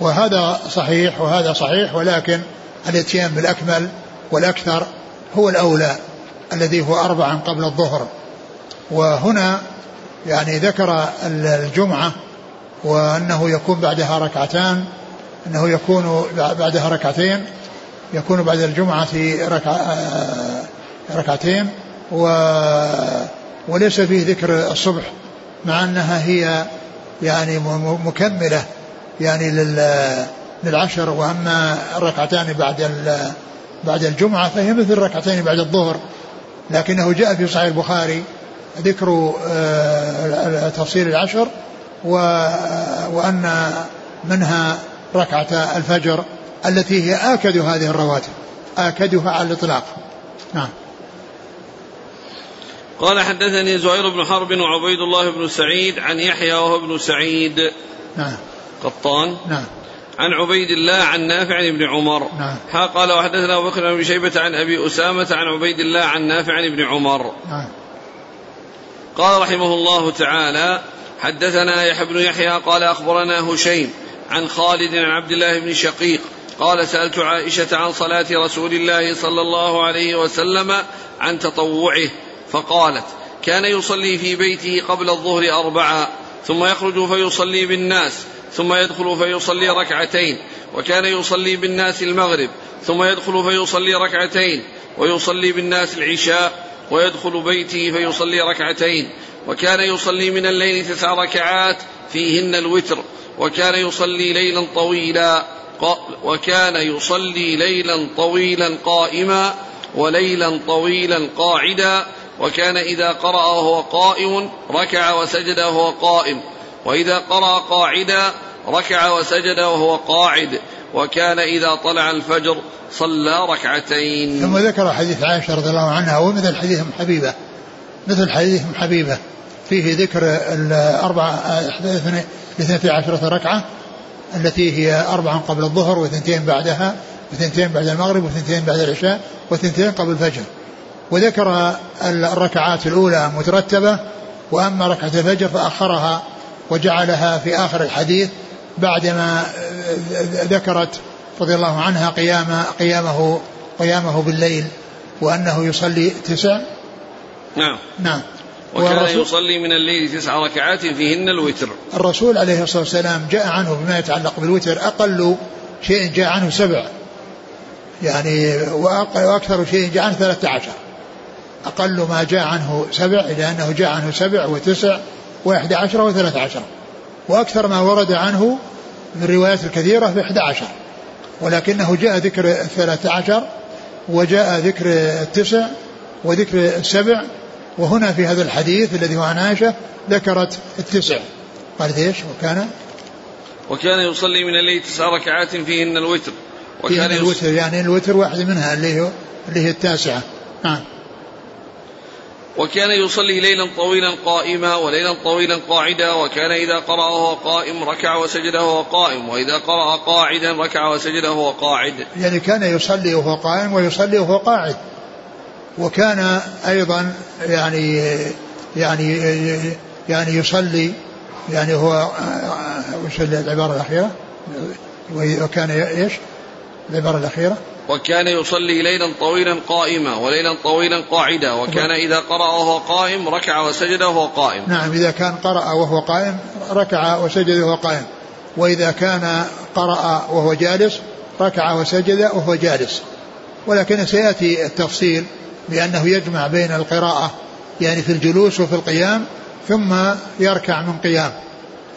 وهذا صحيح وهذا صحيح ولكن الاتيان بالأكمل والأكثر هو الأولى الذي هو أربعا قبل الظهر. وهنا يعني ذكر الجمعة وأنه يكون بعدها ركعتان أنه يكون بعدها ركعتين يكون بعد الجمعة ركع آه، ركعتين. و وليس فيه ذكر الصبح مع أنها هي يعني مكملة يعني للعشر وأما الركعتان بعد بعد الجمعة فهي مثل الركعتين بعد الظهر لكنه جاء في صحيح البخاري ذكر آه، تفصيل العشر وأن منها ركعة الفجر التي هي آكد هذه الرواتب آكدها على الإطلاق. نعم. قال حدثني زهير بن حرب وعبيد الله بن سعيد عن يحيى وهو ابن سعيد. نعم. قطان. نعم. عن عبيد الله عن نافع عن ابن عمر. نعم. ها قال وحدثنا أبو بكر بن شيبة عن أبي أسامة عن عبيد الله عن نافع عن ابن عمر. نعم. قال رحمه الله تعالى حدثنا يحيى بن يحيى قال أخبرنا هشيم عن خالد عن عبد الله بن شقيق قال سألت عائشة عن صلاة رسول الله صلى الله عليه وسلم عن تطوعه. فقالت كان يصلي في بيته قبل الظهر أربعا ثم يخرج فيصلي بالناس ثم يدخل فيصلي ركعتين وكان يصلي بالناس المغرب ثم يدخل فيصلي ركعتين ويصلي بالناس العشاء ويدخل بيته فيصلي ركعتين وكان يصلي من الليل تسع ركعات فيهن الوتر وكان يصلي ليلا طويلا وكان يصلي ليلا طويلا قائما وليلا طويلا قاعدا وكان إذا قرأ وهو قائم ركع وسجد وهو قائم وإذا قرأ قاعدا ركع وسجد وهو قاعد وكان إذا طلع الفجر صلى ركعتين. ثم ذكر حديث عائشة رضي الله عنها ومثل حديث أم حبيبة مثل حديث أم حبيبة. فيه ذكر الأربع اثنتي عشرة ركعة التي هي أربع قبل الظهر واثنتين بعدها واثنتين بعد المغرب واثنتين بعد العشاء واثنتين قبل الفجر. وذكر الركعات الأولى مترتبة وأما ركعة الفجر فأخرها وجعلها في آخر الحديث بعدما ذكرت رضي الله عنها قيام قيامه قيامه بالليل وأنه يصلي تسع. نعم. نعم. وكان يصلي من الليل تسع ركعات فيهن الوتر. الرسول عليه الصلاة والسلام جاء عنه بما يتعلق بالوتر أقل شيء جاء عنه سبع يعني وأكثر شيء جاء عنه ثلاثة عشر. أقل ما جاء عنه سبع إلى أنه جاء عنه سبع وتسع وإحدى عشر وثلاث عشر. وأكثر ما ورد عنه من الروايات الكثيرة في إحدى عشر. ولكنه جاء ذكر الثلاث عشر وجاء ذكر التسع وذكر السبع وهنا في هذا الحديث الذي هو عن عائشة ذكرت التسع. قالت إيش؟ وكان؟ وكان يصلي من الليل تسع ركعات فيهن الوتر. وكان فيهن الوتر يعني الوتر واحد منها اللي هو اللي هي التاسعة. نعم. وكان يصلي ليلا طويلا قائما وليلا طويلا قاعدا وكان إذا قرأ وهو قائم ركع وسجد وهو قائم وإذا قرأ قاعدا ركع وسجد وهو قاعد. يعني كان يصلي وهو قائم ويصلي وهو قاعد. وكان أيضا يعني يعني يعني يصلي يعني هو وش العبارة الأخيرة؟ وكان إيش؟ العبارة الأخيرة؟ وكان يصلي ليلا طويلا قائما وليلا طويلا قاعدا وكان إذا قرأ وهو قائم ركع وسجد وهو قائم. نعم إذا كان قرأ وهو قائم ركع وسجد وهو قائم. وإذا كان قرأ وهو جالس ركع وسجد وهو جالس. ولكن سيأتي التفصيل بأنه يجمع بين القراءة يعني في الجلوس وفي القيام ثم يركع من قيام.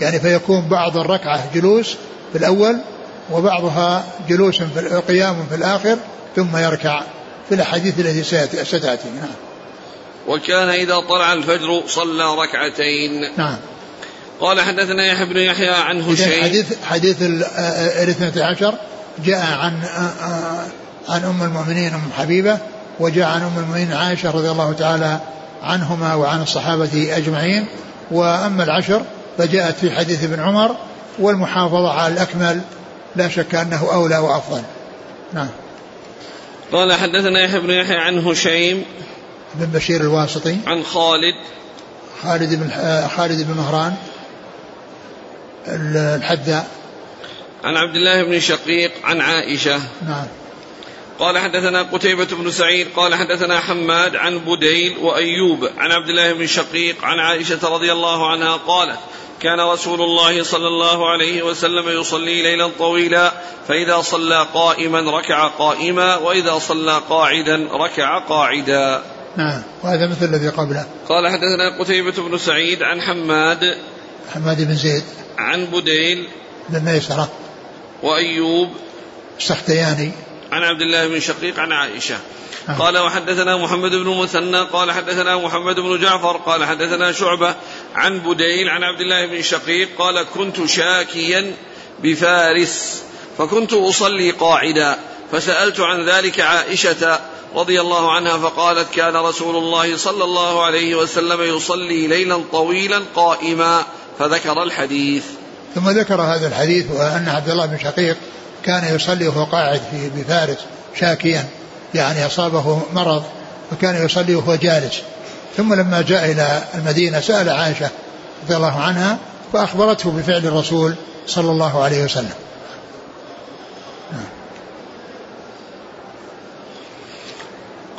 يعني فيكون بعض الركعة جلوس في الأول وبعضها جلوس في قيام في الآخر ثم يركع في الأحاديث التي ستأتي. نعم. وكان إذا طلع الفجر صلى ركعتين. نعم. قال حدثنا يحيى بن يحيى عن هشيم. حديث حديث الاثنة عشر جاء عن عن أم المؤمنين أم حبيبة وجاء عن أم المؤمنين عائشة رضي الله تعالى عنهما وعن الصحابة أجمعين. وأما العشر فجاءت في حديث ابن عمر والمحافظة على الأكمل لا شك أنه أولى وأفضل. نعم. قال حدثنا يحيى بن يحيى عن هشيم بن بشير الواسطي. عن خالد. خالد بن خالد بن مهران. الحداء عن عبد الله بن شقيق عن عائشة. نعم. قال حدثنا قتيبة بن سعيد قال حدثنا حماد عن بديل وأيوب عن عبد الله بن شقيق عن عائشة رضي الله عنها قالت كان رسول الله صلى الله عليه وسلم يصلي ليلا طويلا فإذا صلى قائما ركع قائما وإذا صلى قاعدا ركع قاعدا. نعم وهذا مثل الذي قبله. قال حدثنا قتيبة بن سعيد عن حماد حماد بن زيد. عن بديل بن ميسرة. وأيوب السختياني. عن عبد الله بن شقيق عن عائشة. قال وحدثنا محمد بن مثنى قال حدثنا محمد بن جعفر قال حدثنا شعبة عن بديل عن عبد الله بن شقيق قال كنت شاكيا بفارس فكنت أصلي قاعدا فسألت عن ذلك عائشة رضي الله عنها فقالت كان رسول الله صلى الله عليه وسلم يصلي ليلا طويلا قائما فذكر الحديث ثم ذكر هذا الحديث وأن عبد الله بن شقيق كان يصلي وهو قاعد في بفارس شاكيا يعني أصابه مرض وكان يصلي وهو جالس. ثم لما جاء إلى المدينة سأل عائشة رضي الله عنها فأخبرته بفعل الرسول صلى الله عليه وسلم.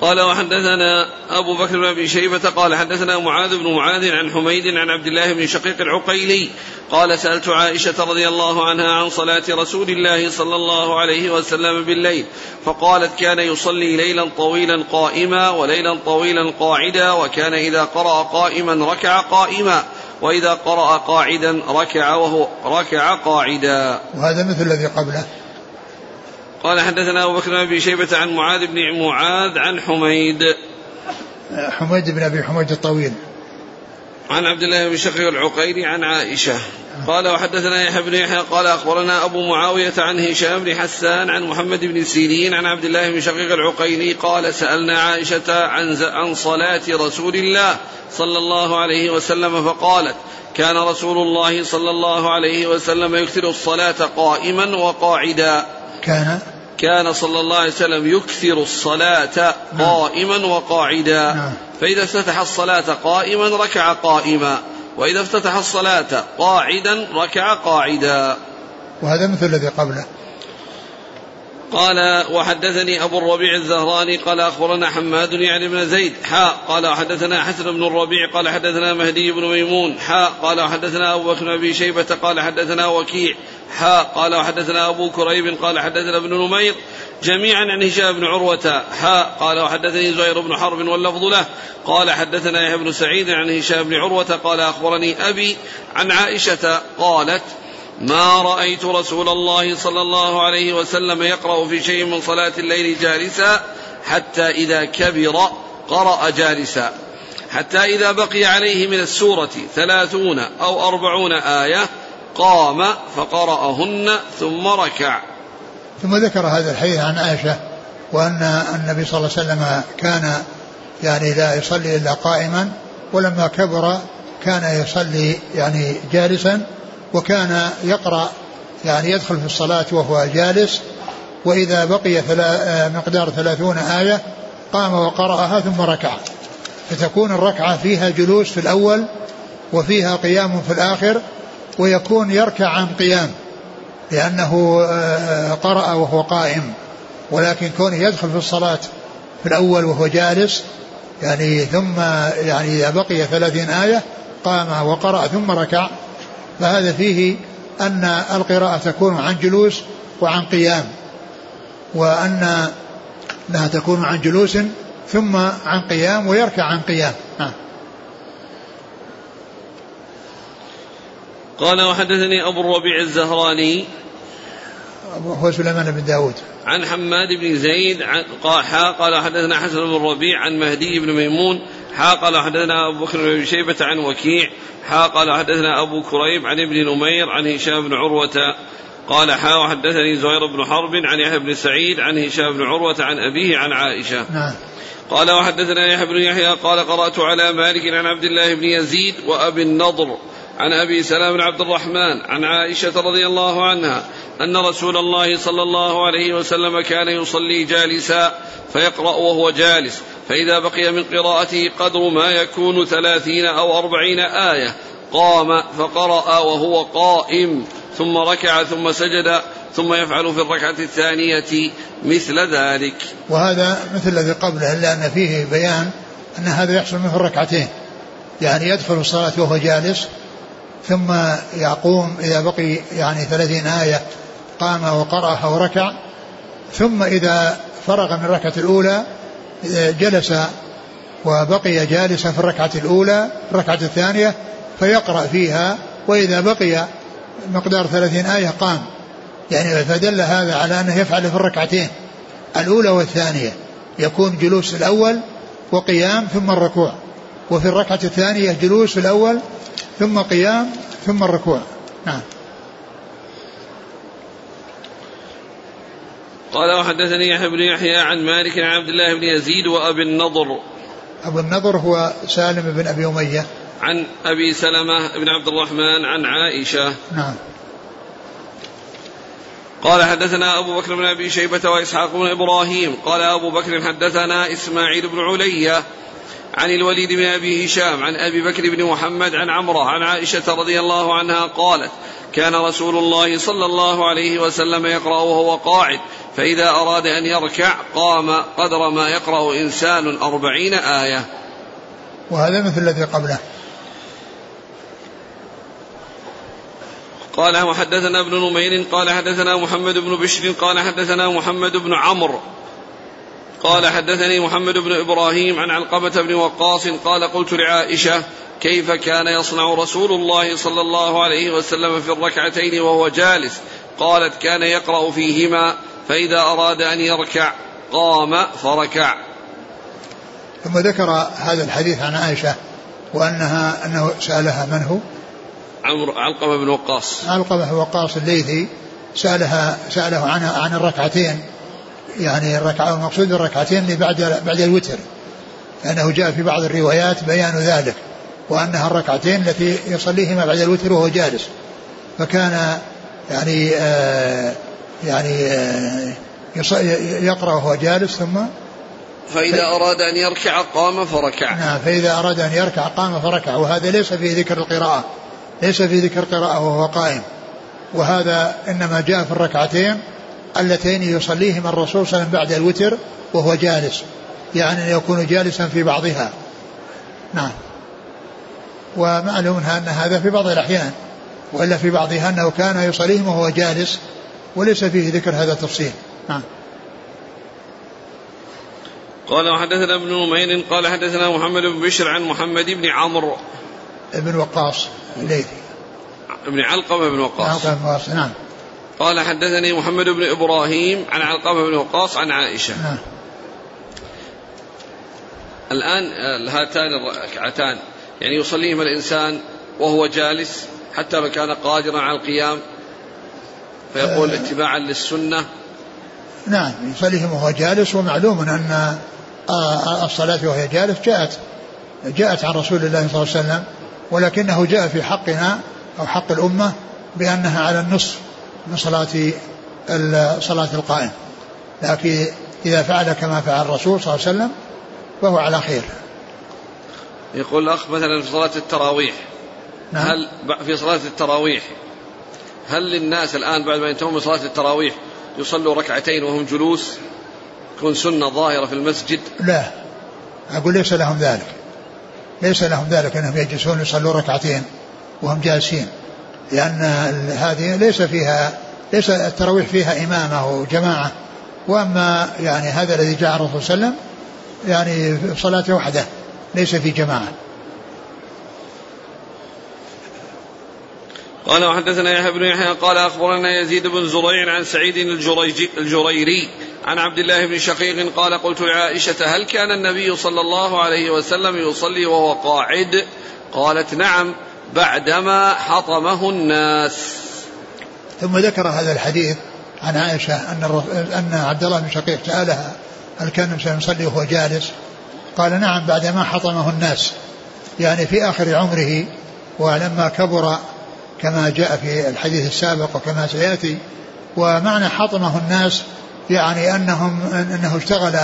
قال وحدثنا أبو بكر بن أبي شيبة قال حدثنا معاذ بن معاذ عن حميد عن عبد الله بن شقيق العقيلي قال سألت عائشة رضي الله عنها عن صلاة رسول الله صلى الله عليه وسلم بالليل فقالت كان يصلي ليلا طويلا قائما وليلا طويلا قاعدا وكان إذا قرأ قائما ركع قائما وإذا قرأ قاعدا ركع وهو ركع قاعدا. وهذا مثل الذي قبله. قال حدثنا أبو بكر بن أبي شيبة عن معاذ بن معاذ عن حميد. حميد بن أبي حميد الطويل. عن عبد الله بن شقيق العقيري عن عائشة. قال وحدثنا يحيى بن يحيى قال أخبرنا أبو معاوية عن هشام بن حسان عن محمد بن سيرين عن عبد الله بن شقيق العقيلي قال سألنا عائشة عن عن صلاة رسول الله صلى الله عليه وسلم فقالت كان رسول الله صلى الله عليه وسلم يكثر الصلاة قائما وقاعدا. كان؟ كان صلى الله عليه وسلم يكثر الصلاة نعم. قائما وقاعدا نعم. فإذا افتتح الصلاة قائما ركع قائما وإذا افتتح الصلاة قاعدا ركع قاعدا وهذا مثل الذي قبله قال وحدثني أبو الربيع الزهراني قال أخبرنا حماد يعني بن زيد حاء قال وحدثنا حسن بن الربيع قال حدثنا مهدي بن ميمون حاء قال وحدثنا أبو بكر أبي شيبة قال حدثنا وكيع حاء قال وحدثنا أبو كريب قال حدثنا ابن نمير جميعا عن هشام بن عروة حاء قال وحدثني زهير بن حرب واللفظ له قال حدثنا يحيى بن سعيد عن هشام بن عروة قال أخبرني أبي عن عائشة قالت ما رأيت رسول الله صلى الله عليه وسلم يقرأ في شيء من صلاة الليل جالسا حتى إذا كبر قرأ جالسا. حتى إذا بقي عليه من السورة ثلاثون أو أربعون آية قام فقرأهن ثم ركع. ثم ذكر هذا الحديث عن عائشة وأن النبي صلى الله عليه وسلم كان يعني لا يصلي إلا قائما ولما كبر كان يصلي يعني جالسا وكان يقرأ يعني يدخل في الصلاة وهو جالس وإذا بقي مقدار ثلاثون آية قام وقرأها ثم ركع. فتكون الركعة فيها جلوس في الأول وفيها قيام في الآخر ويكون يركع عن قيام لأنه آه، قرأ وهو قائم. ولكن كونه يدخل في الصلاة في الأول وهو جالس يعني ثم يعني إذا بقي ثلاثين آية قام وقرأ ثم ركع فهذا فيه أن القراءة تكون عن جلوس وعن قيام وأن أنها تكون عن جلوس ثم عن قيام ويركع عن قيام. نعم قال وحدثني أبو الربيع الزهراني هو سليمان بن داود. عن حماد بن زيد عن قاحا قال حدثنا حسن بن الربيع عن مهدي بن ميمون حا قال حدثنا أبو بكر بن شيبة عن وكيع. حا قال حدثنا أبو كريب عن ابن نمير عن هشام بن عروة. قال حا وحدثني زهير بن حرب عن يحيى بن سعيد عن هشام بن عروة عن أبيه عن عائشة. نعم. قال وحدثنا يحيى بن يحيى قال قرأت على مالك عن عبد الله بن يزيد وأبي النضر عن أبي سلام بن عبد الرحمن عن عائشة رضي الله عنها أن رسول الله صلى الله عليه وسلم كان يصلي جالسا فيقرأ وهو جالس. فإذا بقي من قراءته قدر ما يكون ثلاثين أو أربعين آية قام فقرأ وهو قائم ثم ركع ثم سجد ثم يفعل في الركعة الثانية مثل ذلك. وهذا مثل الذي قبله إلا أن فيه بيان أن هذا يحصل منه الركعتين. يعني يدخل الصلاة وهو جالس ثم يقوم إذا بقي يعني ثلاثين آية قام وقرأها وركع ثم إذا فرغ من الركعة الأولى جلس وبقي جالسا في الركعة الأولى الركعة الثانية فيقرأ فيها وإذا بقي مقدار ثلاثين آية قام. يعني فدل هذا على أنه يفعل في الركعتين الأولى والثانية. يكون جلوس الأول وقيام ثم الركوع وفي الركعة الثانية جلوس الأول ثم قيام ثم الركوع. نعم. قال وحدثني يحيى بن يحيى عن مالك عن عبد الله بن يزيد وأبي النضر. أبو النضر هو سالم بن أبي أمية. عن أبي سلمة بن عبد الرحمن عن عائشة. نعم. قال حدثنا أبو بكر بن أبي شيبة وإسحاق بن إبراهيم. قال أبو بكر حدثنا إسماعيل بن علية عن الوليد بن أبي هشام عن أبي بكر بن محمد عن عمرة عن عائشة رضي الله عنها قالت كان رسول الله صلى الله عليه وسلم يقرا وهو قاعد فإذا أراد أن يركع قام قدر ما يقرأ إنسان أربعين آية. وهذا مثل الذي قبله. قال وحدثنا ابن نمير قال حدثنا محمد بن بشر قال حدثنا محمد بن عمرو. قال حدثني محمد بن إبراهيم عن علقمة بن وقاص قال قلت لعائشة كيف كان يصنع رسول الله صلى الله عليه وسلم في الركعتين وهو جالس؟ قالت كان يقرأ فيهما فإذا أراد أن يركع قام فركع. ثم ذكر هذا الحديث عن عائشة وانها أنه سألها من هو؟ عمرو علقمة بن وقاص. علقمة بن وقاص الليثي سالها سأله عنها عن الركعتين. يعني الركعة المقصود الركعتين اللي بعد بعد الوتر لأنه جاء في بعض الروايات بيان ذلك وأنها الركعتين التي يصليهما بعد الوتر وهو جالس. فكان يعني آه يعني آه يقرأ وهو جالس ثم فإذا أراد أن يركع قام فركع. نعم فإذا أراد أن يركع قام فركع وهذا ليس في ذكر القراءة ليس في ذكر القراءة وهو قائم. وهذا إنما جاء في الركعتين اللتين يصليهما الرسول صلى الله عليه وسلم بعد الوتر وهو جالس يعني أن يكون جالسا في بعضها. نعم. ومعلوم أن هذا في بعض الأحيان وإلا في بعضها أنه كان يصليهما وهو جالس وليس فيه ذكر هذا التفصيل. نعم. قال وحدثنا ابن نمير قال حدثنا محمد بن بشر عن محمد بن عمرو. بن وقاص الليثي ابن علقمة بن وقاص. علقمة بن وقاص نعم. قال حدثني محمد بن إبراهيم عن علقمة بن وقاص عن عائشة. نعم. الآن هاتان الركعتان. يعني يصليهما الإنسان وهو جالس حتى لو كان قادرا على القيام. فيقول آه. اتباعا للسنة. نعم يصليهم وهو جالس. ومعلوم أن الصلاة وهي جالس جاءت جاءت عن رسول الله صلى الله عليه وسلم ولكنه جاء في حقنا أو حق الأمة بأنها على النصف. من صلاة صلاة القائم. لكن إذا فعل كما فعل الرسول صلى الله عليه وسلم فهو على خير. يقول الأخ مثلا في صلاة التراويح. نعم. هل في صلاة التراويح هل للناس الآن بعد ما ينتهون من صلاة التراويح يصلوا ركعتين وهم جلوس؟ تكون سنة ظاهرة في المسجد؟ لا. أقول ليس لهم ذلك. ليس لهم ذلك أنهم يجلسون يصلوا ركعتين وهم جالسين. لأن هذه ليس فيها ليس التراويح فيها إمامة وجماعة وأما يعني هذا الذي جاء الرسول صلى الله عليه وسلم يعني في صلاة وحده ليس في جماعة. قال وحدثنا يحيى بن يحيى قال أخبرنا يزيد بن زريع عن سعيد الجريري عن عبد الله بن شقيق قال قلت لعائشة هل كان النبي صلى الله عليه وسلم يصلي وهو قاعد؟ قالت نعم. بعدما حطمه الناس. ثم ذكر هذا الحديث عن عائشة أن أن عبد الله بن شقيق سألها هل كان النبي يصلي وهو جالس؟ قال نعم بعدما حطمه الناس. يعني في آخر عمره ولما كبر كما جاء في الحديث السابق وكما سيأتي ومعنى حطمه الناس يعني انهم أنه اشتغل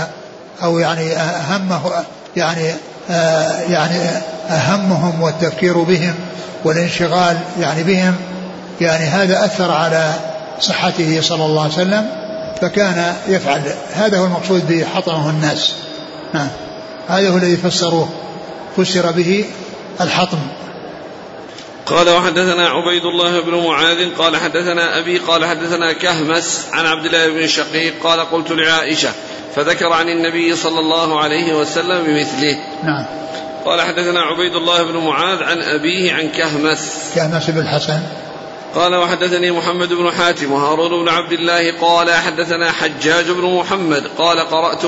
أو يعني اهمه يعني يعني أهمهم والتفكير بهم والانشغال يعني بهم يعني هذا أثر على صحته صلى الله عليه وسلم فكان يفعل. هذا هو المقصود بحطمه الناس. نعم. هذا هو الذي فسروه فسر به الحطم. قال وحدثنا عبيد الله بن معاذ قال حدثنا أبي قال حدثنا كهمس عن عبد الله بن شقيق قال قلت لعائشة فذكر عن النبي صلى الله عليه وسلم بمثله. نعم. قال حدثنا عبيد الله بن معاذ عن أبيه عن كهمس. كهمس بن الحسن. قال وحدثني محمد بن حاتم وهارون بن عبد الله قال حدثنا حجاج بن محمد قال قرأت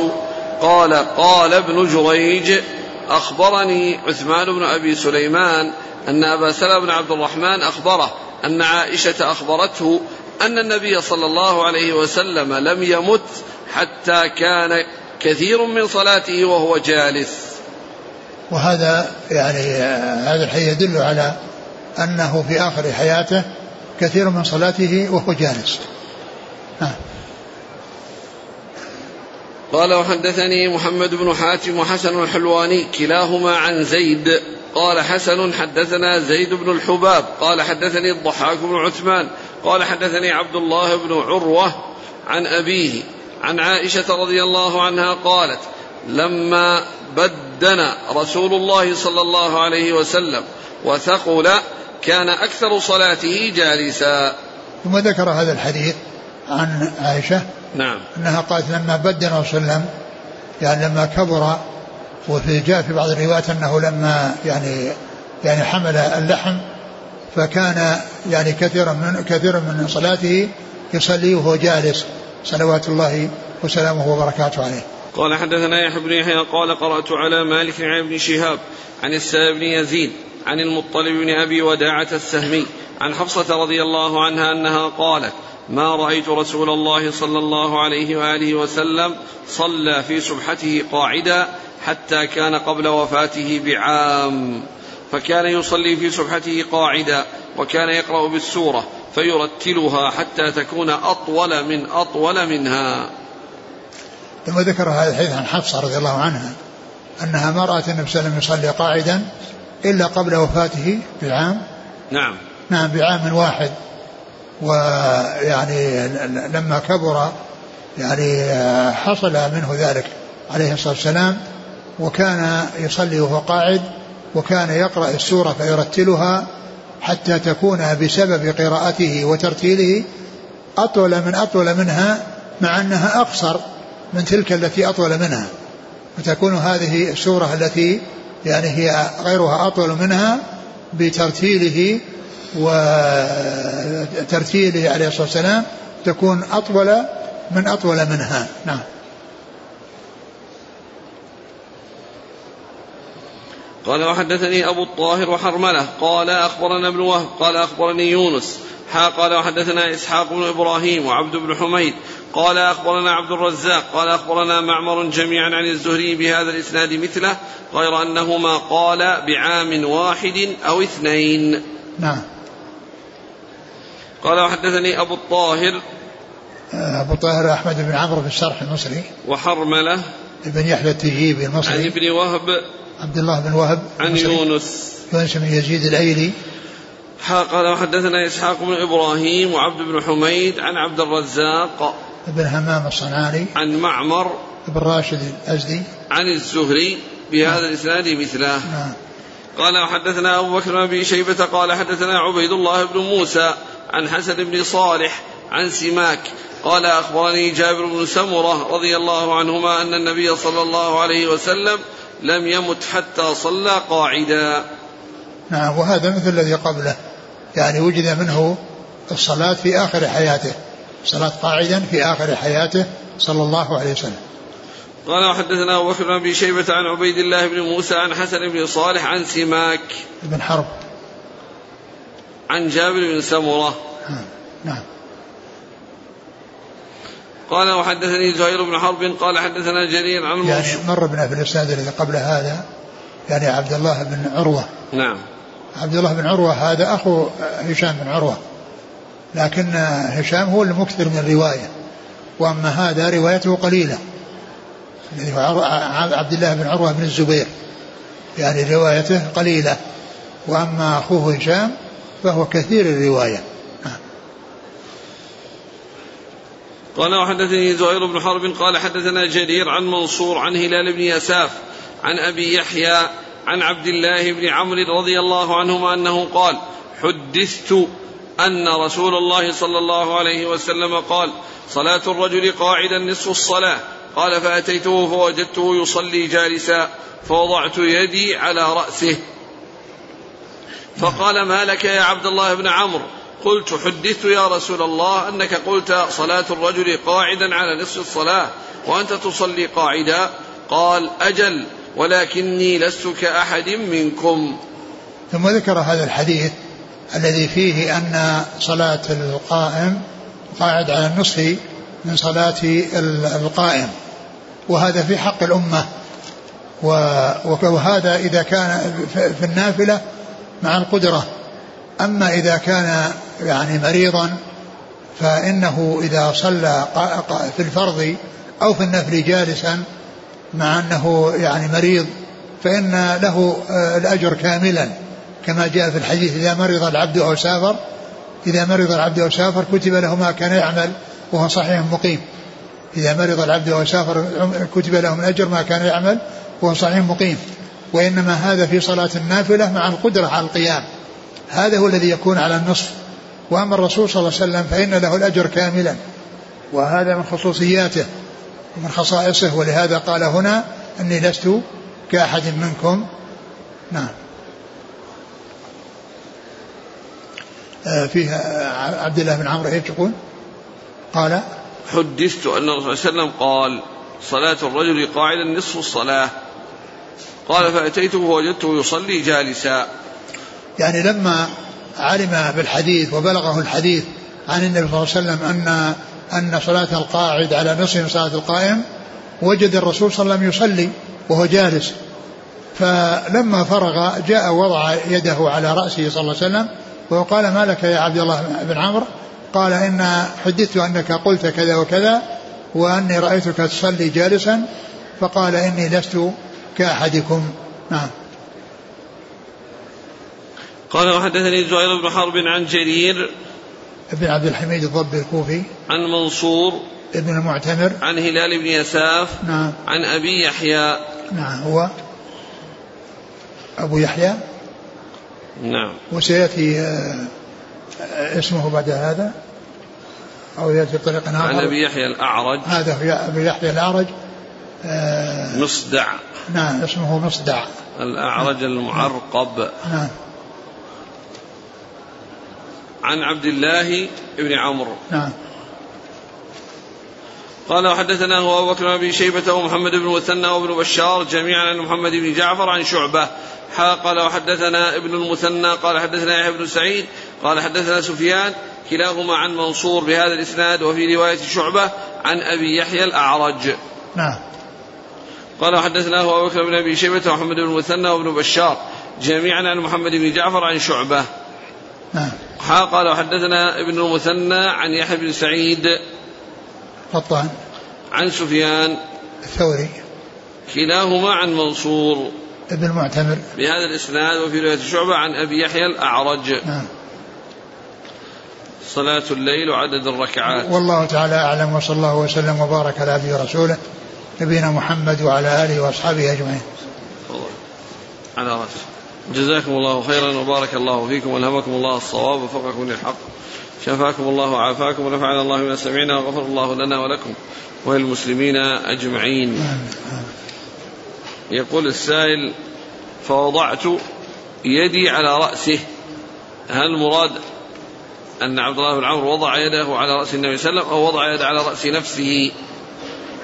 قال قال ابن جريج أخبرني عثمان بن أبي سليمان أن أبا سلمة بن عبد الرحمن أخبره أن عائشة أخبرته أن النبي صلى الله عليه وسلم لم يمت حتى كان كثير من صلاته وهو جالس. وهذا يعني هذا الحديث يدل على أنه في آخر حياته كثير من صلاته وهو جالس. ها. قال وحدثني محمد بن حاتم وحسن الحلواني كلاهما عن زيد. قال حسن حدثنا زيد بن الحباب. قال حدثني الضحاك بن عثمان. قال حدثني عبد الله بن عروة عن أبيه. عن عائشة رضي الله عنها قالت لما بدن رسول الله صلى الله عليه وسلم وثقل كان أكثر صلاته جالسا. ثم ذكر هذا الحديث عن عائشة. نعم. أنها قالت لما بدن رسول الله صلى الله عليه وسلم يعني لما كبر وفي جاء في بعض الروايات أنه لما يعني يعني حمل اللحم فكان يعني كثيرا من كثيرا من صلاته يصلي وهو جالس. صلوات الله وسلامه وبركاته عليه. قال حدثنا يحيى بن يحيى قال قرأت على مالك عن ابن شهاب عن السائب بن يزيد عن المطلب بن أبي وداعة السهمي عن حفصة رضي الله عنها أنها قالت ما رأيت رسول الله صلى الله عليه وآله وسلم صلى في سبحته قاعدا حتى كان قبل وفاته بعام فكان يصلي في سبحته قاعدا وكان يقرأ بالسورة فيرتلها حتى تكون أطول من أطول منها. ثم ذكر هذا الحديث عن حفصة رضي الله عنها أنها ما رأت النبي صلى الله عليه وسلم يصلي قاعدا إلا قبل وفاته بعام. نعم. نعم بعام واحد. ويعني لما كبر يعني حصل منه ذلك عليه الصلاة والسلام وكان يصلي وهو قاعد وكان يقرأ السورة فيرتلها حتى تكون بسبب قراءته وترتيله أطول من أطول منها مع أنها أقصر من تلك التي أطول منها. فتكون هذه السورة التي يعني هي غيرها أطول منها بترتيله وترتيله عليه الصلاة والسلام تكون أطول من أطول منها. نعم. قال وحدثني أبو الطاهر وحرملة. قال أخبرنا ابن وهب قال أخبرني يونس. حا قال وحدثنا إسحاق بن إبراهيم وعبد بن حميد. قال أخبرنا عبد الرزاق قال أخبرنا معمر جميعا عن الزهري بهذا الإسناد مثله غير أنهما قال بعام واحد أو اثنين. نعم. قال وحدثني أبو الطاهر. أبو الطاهر أحمد بن عمرو في الشرح المصري. وحرملة. ابن يحيى التجيبي المصري. عن ابن وهب. عبد الله بن وهب. عن يونس يونس. بن يزيد الايلي قال وحدثنا إسحاق بن إبراهيم وعبد بن حميد عن عبد الرزاق بن همام الصنعاني. عن معمر بن راشد الأزدي. عن الزهري بهذا الإسناد مثله. نعم. قال وحدثنا أبو بكر بن أبي شيبة قال حدثنا عبيد الله بن موسى عن حسن بن صالح عن سماك. قال أخبرني جابر بن سمرة رضي الله عنهما أن النبي صلى الله عليه وسلم لم يمت حتى صلى قاعدا. نعم وهذا مثل الذي قبله. يعني وجد منه الصلاة في آخر حياته. صلاة قاعدا في آخر حياته صلى الله عليه وسلم. قال وحدثنا أبو بكر بن شيبة عن عبيد الله بن موسى عن حسن بن صالح عن سماك. بن حرب. عن جابر بن سمرة. نعم, نعم. قال وحدثني زهير بن حرب قال حدثنا جرير عن يعني مر بنا في الاسناد الذي قبل هذا يعني عبد الله بن عروة. نعم. عبد الله بن عروة هذا أخو هشام بن عروة. لكن هشام هو المكثر من الروايه وأما هذا روايته قليلة. الذي هو عبد الله بن عروة بن الزبير. يعني روايته قليلة. وأما أخوه هشام فهو كثير الرواية. قال وحدثني زهير بن حرب قال حدثنا جرير عن منصور عن هلال بن يساف عن أبي يحيى عن عبد الله بن عمرو رضي الله عنهما أنه قال حدثت أن رسول الله صلى الله عليه وسلم قال صلاة الرجل قاعدا نصف الصلاة. قال فأتيته فوجدته يصلي جالسا فوضعت يدي على رأسه. فقال ما لك يا عبد الله بن عمرو؟ قلت حدثت يا رسول الله أنك قلت صلاة الرجل قاعدا على نصف الصلاة وأنت تصلي قاعدا. قال أجل ولكني لست كأحد منكم. ثم ذكر هذا الحديث الذي فيه أن صلاة القائم قاعد على النصف من صلاة القائم وهذا في حق الأمة. وهذا إذا كان في النافلة مع القدرة. أما إذا كان يعني مريضا فإنه إذا صلى في الفرض أو في النفل جالسا مع أنه يعني مريض فإن له آه، الأجر كاملا. كما جاء في الحديث إذا مرض العبد أو سافر إذا مرض العبد أو سافر كتب له ما كان يعمل وهو صحيح مقيم. إذا مرض العبد أو سافر كتب له من أجر ما كان يعمل وهو صحيح مقيم. وإنما هذا في صلاة النافلة مع القدرة على القيام. هذا هو الذي يكون على النصف. وأما الرسول صلى الله عليه وسلم فإن له الأجر كاملا. وهذا من خصوصياته ومن خصائصه. ولهذا قال هنا أني لست كأحد منكم. نعم. آه، فيه عبد الله بن عمرو إيش يقول؟ قال حدثت أن الرسول صلى الله عليه وسلم قال صلاة الرجل قاعدا نصف الصلاة. قال فأتيته فوجدته يصلي جالسا. يعني لما علم بالحديث وبلغه الحديث عن النبي صلى الله عليه وسلم أن أن صلاة القاعد على نصف صلاة القائم وجد الرسول صلى الله عليه وسلم يصلي وهو جالس. فلما فرغ جاء وضع يده على رأسه صلى الله عليه وسلم وقال ما لك يا عبد الله بن عمرو؟ قال إن حدثت أنك قلت كذا وكذا وأني رأيتك تصلي جالسا فقال إني لست كأحدكم. نعم. قال وحدثني زهير بن حرب عن جرير ابن عبد الحميد الضبي الكوفي عن منصور ابن المعتمر. عن هلال بن يساف نعم. عن أبي يحيى. نعم هو أبو يحيى. نعم. وسيأتي آه، اسمه بعد هذا أو يأتي بطريق آخر. عن أبي يحيى الأعرج. هذا هو أبي يحيى الأعرج. آه، مصدع. نعم اسمه مصدع. الأعرج المعرقب. نعم. عن عبد الله بن عمرو نعم قال وحدثنا هو أبو بكر بن شيبة ومحمد بن مثنى وابن بشار جميعا عن محمد بن جعفر عن شعبة قال وحدثنا ابن المثنى قال حدثنا يحيى بن سعيد قال حدثنا سفيان كلاهما عن منصور بهذا الإسناد وفي رواية شعبة عن أبي يحيى الأعرج. نعم. قال وحدثنا هو أبو بكر بن أبي شيبة ومحمد بن المثنى وابن بشار جميعا عن محمد بن جعفر عن شعبة. نعم. قال وحدثنا ابن المثنى عن يحيى بن سعيد. قطان عن سفيان. الثوري. كلاهما عن منصور. ابن المعتمر. بهذا الإسناد وفي رواية شعبة عن أبي يحيى الأعرج. نعم. صلاة الليل وعدد الركعات. والله تعالى أعلم وصلى الله وسلم وبارك على عبده ورسوله نبينا محمد وعلى آله وأصحابه أجمعين. على رأسه جزاكم الله خيرا وبارك الله فيكم والهمكم الله الصواب وفقكم للحق شفاكم الله وعافاكم ونفعنا الله بما سمعنا وغفر الله لنا ولكم وللمسلمين أجمعين. يقول السائل فوضعت يدي على رأسه هل المراد أن عبد الله بن عمرو وضع يده على رأس النبي صلى الله عليه وسلم أو وضع يده على رأس نفسه؟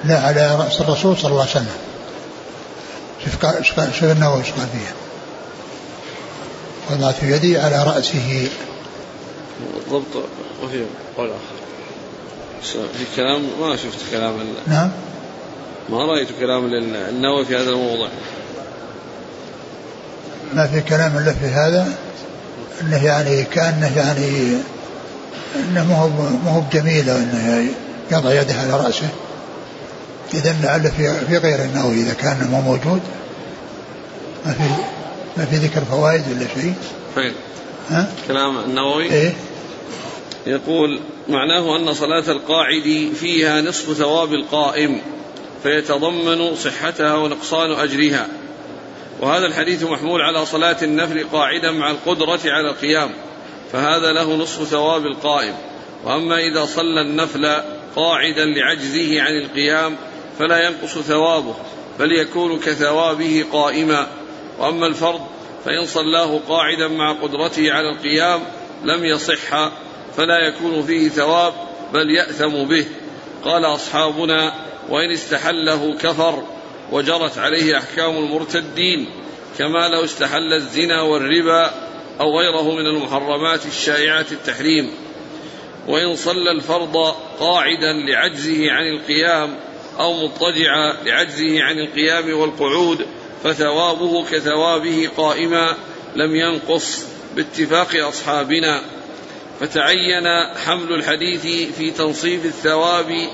لا على رأس الرسول صلى الله عليه وسلم. شوف شوف النووي إيش قال فيها. وضعت يدي على رأسه. بالضبط وفي قول آخر. في كلام ما شفت كلام نعم. ما رأيت كلام النووي في هذا الموضوع. ما في كلام إلا في هذا إنه يعني كأنه يعني إنه ما هو ما هو بجميل إنه يضع يده على رأسه. اذا لعل في في غير النووي إذا كان مو موجود. ما في ما في ذكر فوائد ولا شيء فين؟ ها؟ كلام النووي؟ إيه يقول معناه أن صلاة القاعد فيها نصف ثواب القائم فيتضمن صحتها ونقصان أجرها وهذا الحديث محمول على صلاة النفل قاعدا مع القدرة على القيام فهذا له نصف ثواب القائم وأما إذا صلى النفل قاعدا لعجزه عن القيام فلا ينقص ثوابه بل يكون كثوابه قائما وأما الفرض فإن صلاه قاعدا مع قدرته على القيام لم يصح فلا يكون فيه ثواب بل يأثم به. قال أصحابنا وإن استحله كفر وجرت عليه أحكام المرتدين كما لو استحل الزنا والربا أو غيره من المحرمات الشائعة التحريم. وإن صلى الفرض قاعدا لعجزه عن القيام أو مضطجعا لعجزه عن القيام والقعود فثوابه كثوابه قائما لم ينقص باتفاق أصحابنا. فتعين حمل الحديث في تنصيف الثواب